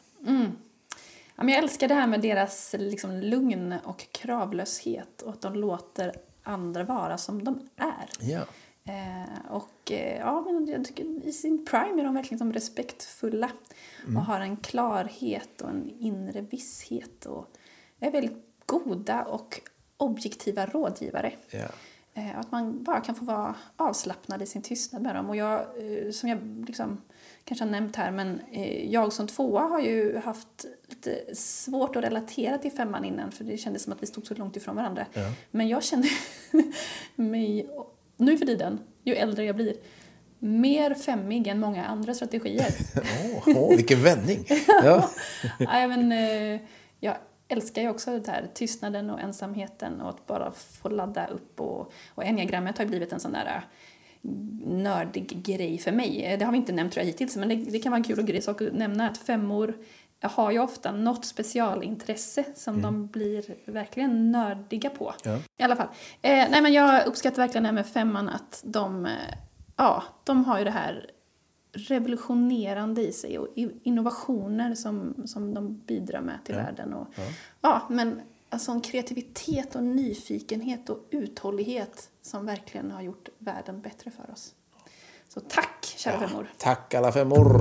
Ja, men jag älskar det här med deras liksom, lugn och kravlöshet och att de låter andra vara som de är. Ja. Eh, och eh, ja, men jag tycker i sin prime är de verkligen som respektfulla och har en klarhet och en inre visshet och är väldigt goda och objektiva rådgivare. Ja. Eh, att man bara kan få vara avslappnad i sin tystnad med dem. Och jag, eh, som jag liksom, kanske har nämnt här, men eh, jag som tvåa har ju haft lite svårt att relatera till femman innan för det kändes som att vi stod så långt ifrån varandra. Men jag känner mig, nu för tiden, ju äldre jag blir, mer femmig än många andra strategier. Åh, åh, vilken vändning! Ja. Nej, men, eh, jag älskar ju också det här tystnaden och ensamheten och att bara få ladda upp. Och, och enneagrammet har ju blivit en sån där nördig grej för mig. Det har vi inte nämnt tror jag hittills, men det, det kan vara en kul grej sak att nämna att femmor har ju ofta något specialintresse som de blir verkligen nördiga på. Ja. I alla fall. Eh, nej, men jag uppskattar verkligen det här med femman att de, eh, ja, de har ju det här revolutionerande i sig och innovationer som, som de bidrar med till världen. Och, ja. men alltså en kreativitet och nyfikenhet och uthållighet som verkligen har gjort världen bättre för oss. Så tack, kära femmor. Tack alla femmor!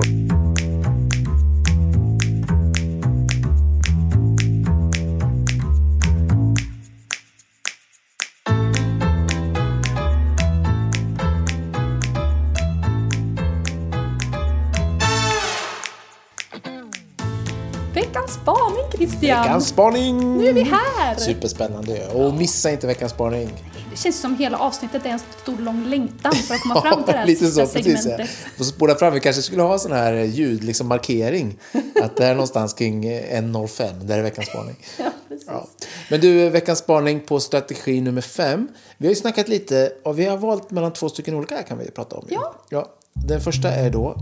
Christian! Veckans spaning! Nu är vi här! Superspännande. Och missa inte veckans spaning. Det känns som hela avsnittet är en stor lång längtan för att komma fram till det här lite så, precis. Ja. segmentet. Spola fram. Vi kanske skulle ha sån här ljud, liksom markering. Att det är någonstans kring 1.05, där är veckans spaning. Ja. Ja. Men du, veckans spaning på strategi nummer fem. Vi har ju snackat lite och vi har valt mellan två stycken olika kan vi prata om. Ja. ja. Den första är då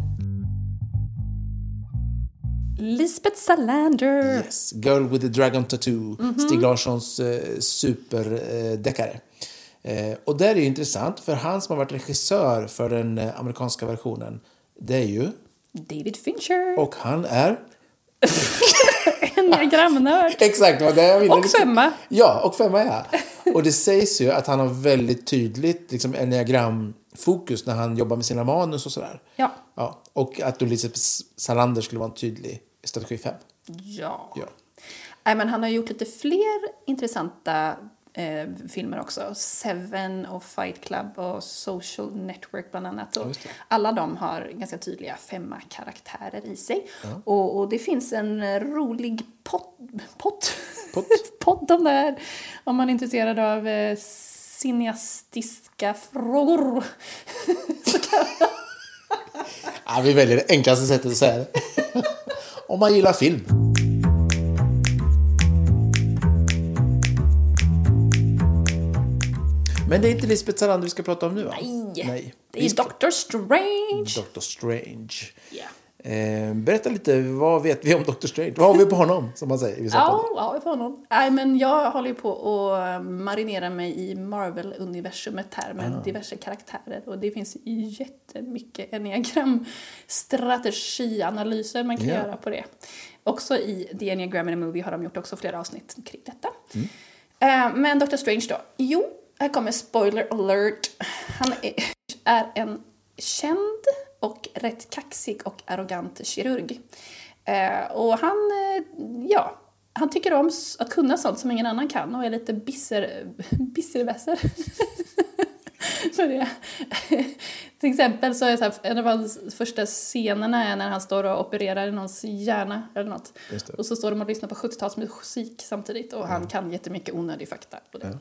Lisbeth Salander. yes, Girl with the Dragon Tattoo, Mhm. Stig Larssons eh, superdeckare. Eh, och där är ju intressant, för han som har varit regissör för den eh, amerikanska versionen, det är ju, David Fincher. och han är Enneagramnörd. Exakt, vad det ville. Och femma. Ja, och femma ja. Och det sägs ju att han har väldigt tydligt liksom, enneagramfokus när han jobbar med sina manus och sådär. Ja. Ja, och att Elisabeth Salander skulle vara en tydlig strategi 5. Ja. Ja. Nej, men han har gjort lite fler intressanta eh, filmer också. Seven och Fight Club och Social Network bland annat. Och det. alla de har ganska tydliga femma karaktärer i sig. Och, och det finns en rolig pott, pott, Pott. podd om det här. Om man är intresserad av eh, cineastiska frågor. Ja, vi väljer det enklaste sättet att säga det. om man gillar film. Men det är inte Lisbeth Salander vi ska prata om nu va? Nej, Nej. det är Dr. Strange. Dr. Strange. Yeah. Eh, berätta lite, vad vet vi om Doctor Strange? Vad har vi på honom, som man säger i vissa Ja, får honom. Nej, men jag håller ju på att marinera mig i Marvel-universumet här med Ah. diverse karaktärer. Och det finns jättemycket enneagram strategianalyser man kan Ja. göra på det. Också i The Enneagram in a Movie har de gjort också flera avsnitt kring detta. Mm. Eh, men Dr. Strange då? Jo, här kommer spoiler alert. Han är, är en känd och rätt kaxig och arrogant kirurg. Eh, och han, eh, ja, han tycker om att kunna sånt som ingen annan kan och är lite bisser, bisservässer. Till exempel så är så här, en av hans första scenerna är när han står och opererar i någons hjärna eller något. Och så står de och lyssnar på 70-talsmusik samtidigt och han kan jättemycket onödig fakta. Det.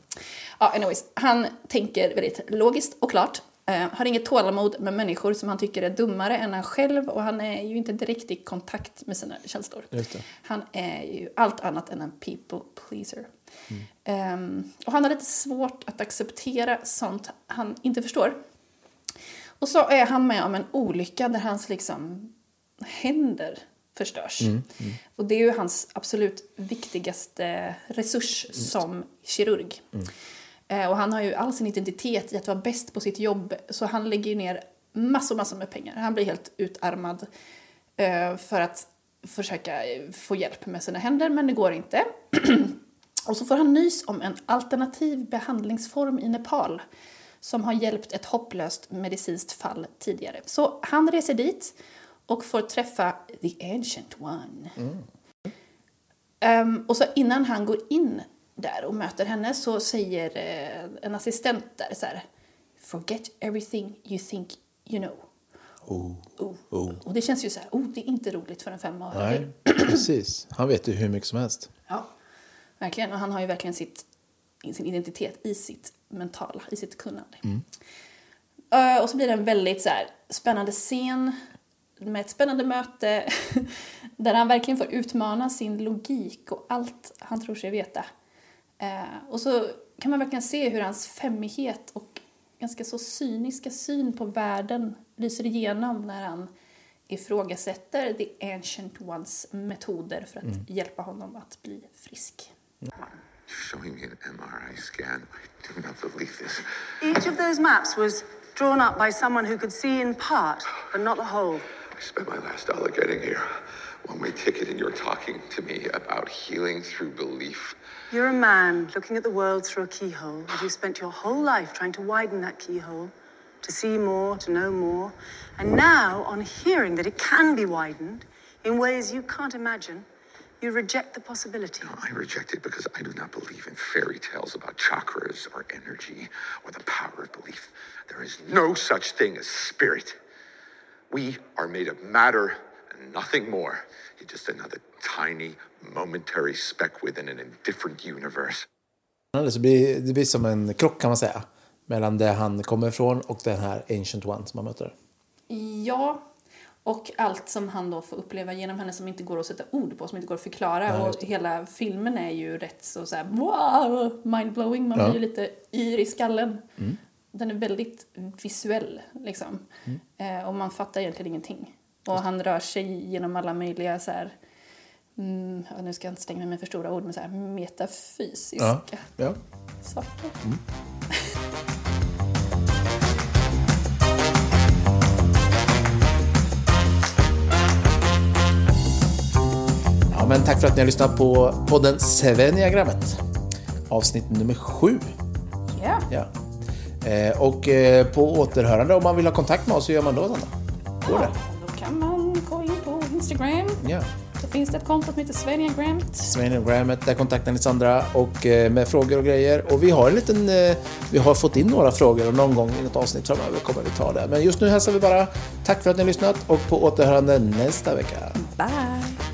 Ja, anyways, han tänker väldigt logiskt och klart. Eh, har inget tålamod med människor som han tycker är dummare än han själv och han är ju inte direkt i kontakt med sina känslor. Han är ju allt annat än en people pleaser. Ehm, och han har lite svårt att acceptera sånt han inte förstår. Och så är han med om en olycka där hans liksom händer förstörs. Och det är ju hans absolut viktigaste resurs som kirurg. Eh, och han har ju all sin identitet i att vara bäst på sitt jobb så han lägger ner massor, massor med pengar. Han blir helt utarmad eh, för att försöka få hjälp med sina händer men det går inte. Och så får han nys om en alternativ behandlingsform i Nepal som har hjälpt ett hopplöst medicinskt fall tidigare. Så han reser dit och får träffa the ancient one. Ehm, och så innan han går in där och möter henne så säger eh, en assistent där så här Forget everything you think you know. Oh. Oh. Och det känns ju så här, oh, det är inte roligt för en femåring. Nej, precis. Han vet ju hur mycket som helst. Ja, verkligen. Och han har ju verkligen sitt, sin identitet i sitt mentala, i sitt kunnande. Eh, och så blir det en väldigt så här, spännande scen med ett spännande möte där han verkligen får utmana sin logik och allt han tror sig veta. Eh, och så kan man verkligen se hur hans femmighet och ganska så cyniska syn på världen lyser igenom när han ifrågasätter the ancient ones metoder för att hjälpa honom att bli frisk. Showing me an MRI scan. I do not believe this. Each of those maps was drawn up by someone who could see in part, but not the whole. I spent my last dollar getting here. One way ticket, and you're talking to me about healing through belief. You're a man looking at the world through a keyhole, and you've spent your whole life trying to widen that keyhole, to see more, to know more. And now, on hearing that it can be widened in ways you can't imagine, you reject the possibility. No, I reject it because I do not believe in fairy tales about chakras or energy or the power of belief. There is no such thing as spirit. We are made of matter and nothing more. You're just another tiny, momentary speck within an indifferent universe. Det blir, det blir som en krock kan man säga. Mellan det han kommer ifrån och den här Ancient One som han möter. Ja, och allt som han då får uppleva genom henne som inte går att sätta ord på, som inte går att förklara. och hela filmen är ju rätt så, så här, wow, mindblowing. Man Ja. blir ju lite yr i skallen. Den är väldigt visuell, liksom. Eh, och man fattar egentligen ingenting. Och han rör sig genom alla möjliga så här, mm, ja, nu ska jag inte stänga mig med för stora ord, men så här metafysiska Ja. ja. saker. ja, men tack för att ni har lyssnat på podden Sveniagrammet. Avsnitt nummer sju. Ja. Ja. Eh, och eh, på återhörande, om man vill ha kontakt med oss, hur gör man då? Går det? Då kan man gå in på Instagram. Ja. Finns det ett konto som heter Sveniagram. Sveniagrammet, där kontaktar ni Sandra och eh, med frågor och grejer. Och vi har en liten, eh, vi har fått in några frågor och någon gång i något avsnitt framöver kommer vi ta det. Men just nu hälsar vi bara tack för att ni har lyssnat och på återhörande nästa vecka. Bye!